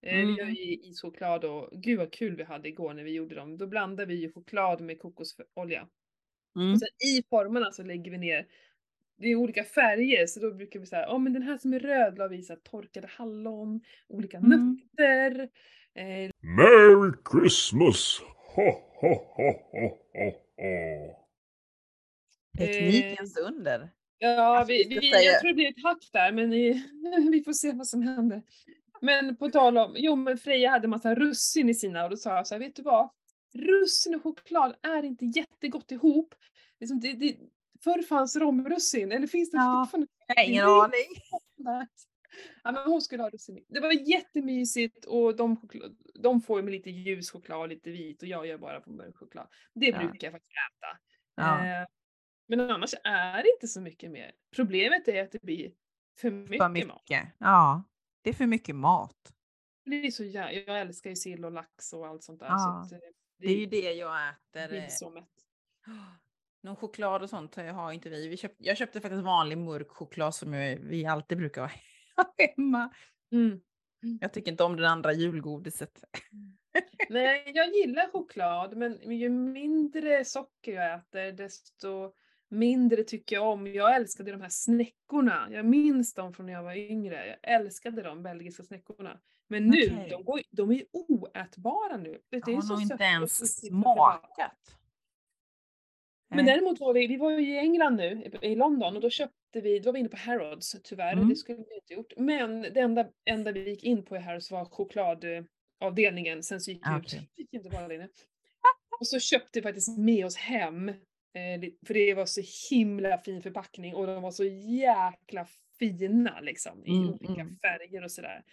Eh, Vi gör Mm. ju ischoklad och gud vad kul vi hade igår när vi gjorde dem. Då blandar vi ju choklad med kokosolja. Mm. Och sen i formarna så lägger vi ner, det är olika färger så då brukar vi säga, ja men den här som är röd la vi så här torkade hallon, olika Mm. nötter. Eh, Merry Christmas! Ho, ho, ho, ho, ho, ho. Teknikens under. Ja, Alltså, vi, vi jag tror det blir ett hack där, men vi, vi får se vad som händer. Men på tal om, jo men Freja hade massa russin i sina och då sa jag så här, vet du vad? Russin och choklad är inte jättegott ihop. Liksom det, det, förr fanns romrussin, eller finns det Ja. fortfarande? Jag ingen aning. Ja, men hon skulle ha russin. Det var jättemysigt och de, de får ju med lite ljus choklad och lite vit och jag gör bara på mörk choklad. Det Ja. brukar jag faktiskt äta. Ja. Eh, men annars är det inte så mycket mer. Problemet är att det blir för mycket, För mat. mycket. Ja, det är för mycket mat. Det är så jä- jag älskar ju sill och lax och allt sånt där. Ja, så att, eh, Det är ju det jag jag äter. blir eh, så mätt. Någon choklad och sånt har inte vi. vi köpt, jag köpte faktiskt vanlig mörk choklad som jag- vi alltid brukar ha hemma. Mm. Jag tycker inte om det andra julgodiset. Nej, jag gillar choklad men ju mindre socker jag äter desto mindre tycker jag om. Jag älskade de här snäckorna. Jag minns dem från när jag var yngre. Jag älskade de belgiska snäckorna. Men nu, Okej. de, går, de är oätbara nu. Det Jag är har så nog inte ens smakat. Men däremot var vi, vi var ju i England nu, i London, och då köpte vi, då var vi inne på Harrods tyvärr, Mm. det skulle vi inte gjort. Men det enda, enda vi gick in på i Harrods var chokladavdelningen, sen så gick vi Ah, ut, okej. vi gick inte vara där inne. Och så köpte vi faktiskt med oss hem, eh, för det var så himla fin förpackning och de var så jäkla fina liksom i Mm, olika mm. färger och sådär.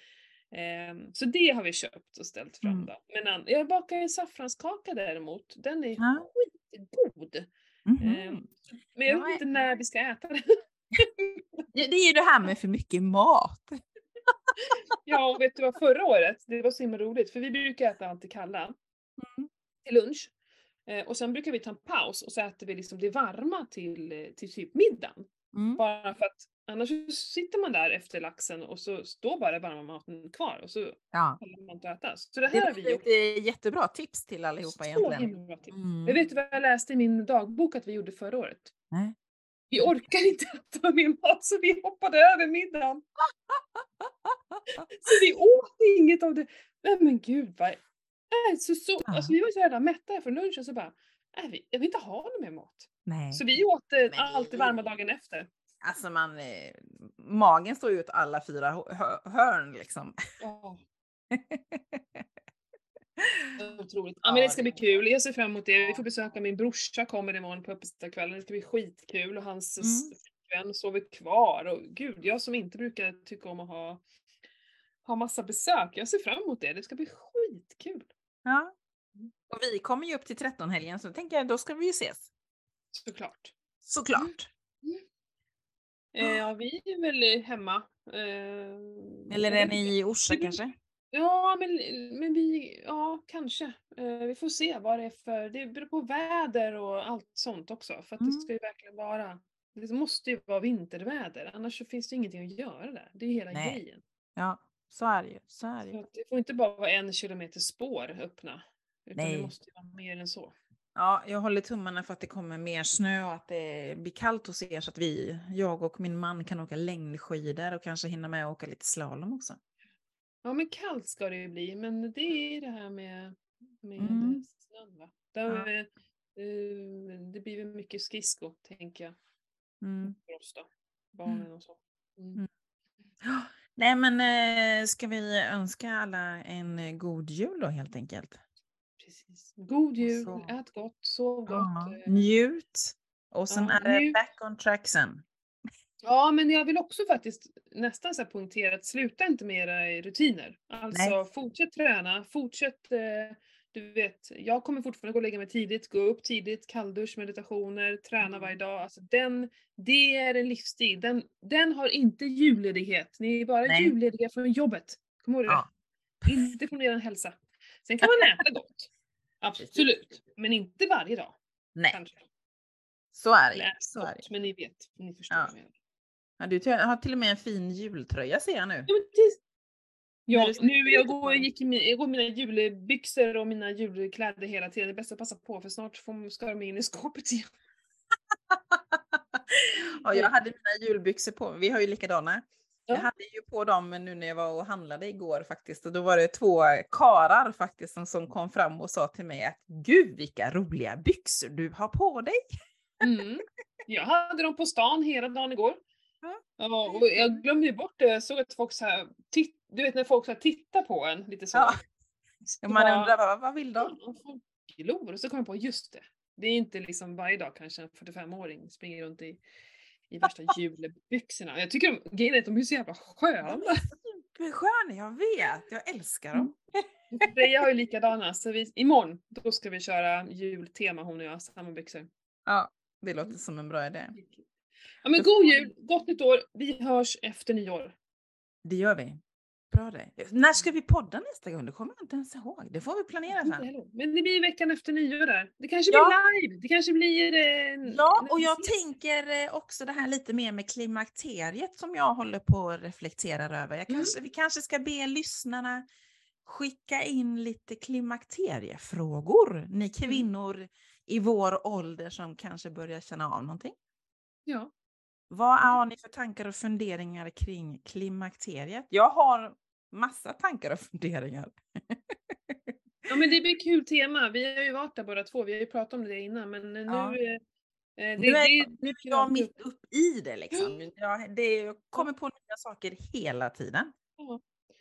Ehm, så det har vi köpt och ställt fram Mm. då. Men jag bakar en saffranskaka däremot, den är Ja. Mhm. Ehm, Men jag Ja, vet inte när vi ska äta det. Det är ju det här med för mycket mat. Ja, och vet du vad, förra året, det var så himla roligt, för vi brukar äta alltid kalla Mm. till lunch. Eh, och sen brukar vi ta en paus och så äter vi liksom det varma till, eh, till typ middagen. Mm. Bara för att annars sitter man där efter laxen och så står bara varma maten kvar och så Ja. man inte äta. Så det Det här har är vi gjort. eh, jättebra tips till allihopa Så egentligen. bra tips. Mm. Men vet vad jag läste i min dagbok att vi gjorde förra året? Nej. Vi orkar inte äta mer mat så vi hoppade över middagen. Så vi åt inget av det. Nej men gud vad... Nej, så, alltså, vi var så jävla mätta från lunchen så bara, nej, vi, jag vill inte ha någon mer mat. Nej. Så vi åt eh, allt det varma dagen efter. Alltså man, eh, magen står ju ut alla fyra hö- hö- hörn liksom. Ja. Otroligt. Ja men det ska bli kul. Jag ser fram emot det. Vi får besöka min brorsa kommer imorgon på öppetstadskvällen. Det ska bli skitkul och hans Mm. flickvän sover kvar. Och gud, jag som inte brukar tycka om att ha, ha massa besök. Jag ser fram emot det. Det ska bli skitkul. Ja. Och vi kommer ju upp till 13-helgen så tänker jag då ska vi ju ses. Såklart. Såklart. Eh, ja, vi är väl hemma. Eh, Eller är ni i Orsa kanske? Ja, men, men vi, ja kanske. Eh, vi får se vad det är för, det beror på väder och allt sånt också. För att Mm. det ska ju verkligen vara, det måste ju vara vinterväder, annars så finns det ingenting att göra där. Det är ju hela Nej. grejen. Ja, så är det ju. Så är det Så det får inte bara vara en kilometer spår öppna. Utan Nej. det måste ju vara mer än så. Ja, jag håller tummarna för att det kommer mer snö och att det blir kallt hos er så att vi, jag och min man kan åka längdskidor och kanske hinna med att åka lite slalom också. Ja men kallt ska det ju bli, men det är det här med, med Mm. snön va. Där, eh, eh, det blir väl mycket skridsko tänker jag Mm. för oss då. Barnen och så. Mm. Mm. Ja, Nej men eh, ska vi önska alla en god jul då helt enkelt? God jul, så- ät gott, sov gott. Ja, eh. njut. Och sen Ja, är det njut. back on track sen. Ja, men jag vill också faktiskt nästan så poängtera att sluta inte med era rutiner. Alltså fortsätt träna, fortsätt, eh, du vet, jag kommer fortfarande gå och lägga mig tidigt, gå upp tidigt, kalldusch, meditationer, träna Mm. varje dag. Alltså den, det är en livsstil. Den, den har inte julledighet. Ni är bara Nej. jullediga från jobbet. Kom ihåg det. Ja. Inte från er hälsa. Sen kan man äta gott. Absolut. Men inte varje dag. Nej, Kanske. så är det ju. Så är det. men ni vet. Ni förstår Ja. Ja, du har till och med en fin jultröja ser jag nu. Ja, Ja, nu jag går, gick jag går mina julbyxor och mina julkläder hela tiden. Det är bäst att passa på för snart får, ska de in i skåpet igen. Ja, jag hade mina julbyxor på Vi har ju likadana. Jag Ja. hade ju på dem nu när jag var och handlade igår faktiskt. Och då var det två karar faktiskt som, som kom fram och sa till mig att Gud vilka roliga byxor du har på dig. Mm. Jag hade dem på stan hela dagen igår. Ja. Och jag glömde ju bort det. Jag såg att folk så här, titt, du vet när folk så här tittar på en lite så. Ja. Så man bara, undrar vad, vad vill de? "Ja, folk glor. Och så kom jag på, just det. Det är inte liksom varje dag kanske en 45-åring springer runt i, i värsta julbyxorna. Jag tycker de, grejen är att de är så jävla sköna. Supersköna, jag vet. Jag älskar dem. Freja har ju likadana, så vi, imorgon då ska vi köra jultema hon och jag, samma byxor. Ja, det låter som en bra idé. Ja men god jul, gott nytt år, vi hörs efter nyår. Det gör vi. Bra det. När ska vi podda nästa gång? Det kommer jag inte ens ihåg. Det får vi planera sen. Men det blir veckan efter nyår där. Det kanske Ja. blir live, det kanske blir... Eh, Ja, och jag tänker eh, också det här lite mer med klimakteriet som jag håller på och reflekterar över. Jag Mm. kanske, Vi kanske ska be lyssnarna skicka in lite klimakteriefrågor. Ni kvinnor i vår ålder som kanske börjar känna av någonting. Ja. Vad har ni för tankar och funderingar kring klimakteriet? Jag har massa tankar och funderingar. ja men det blir kul tema, vi har ju varit där båda två, vi har ju pratat om det innan men nu... Ja. eh, Eh, Nu är, det, nu är jag mitt upp i det liksom. Jag, det, jag kommer på nya saker hela tiden.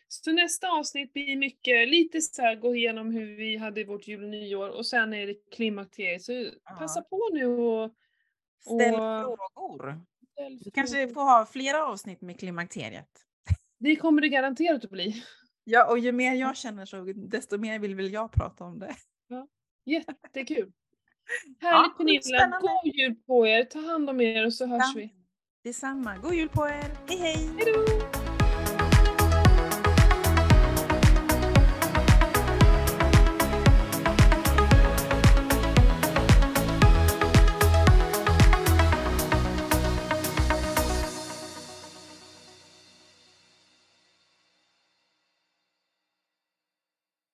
Så nästa avsnitt blir mycket, lite så här, gå igenom hur vi hade vårt jul och nyår och sen är det klimakteriet. Så Ja. passa på nu och... Ställ Och- frågor. ställ Vi kanske får ha flera avsnitt med klimakteriet. Det kommer det garanterat att bli. Ja, och ju mer jag känner så desto mer vill väl jag prata om det. Jättekul. Härligt Pernilla, spännande. god jul på er, ta hand om er och så hörs Ja. vi. Detsamma. God jul på er. Hej hej! Hejdå!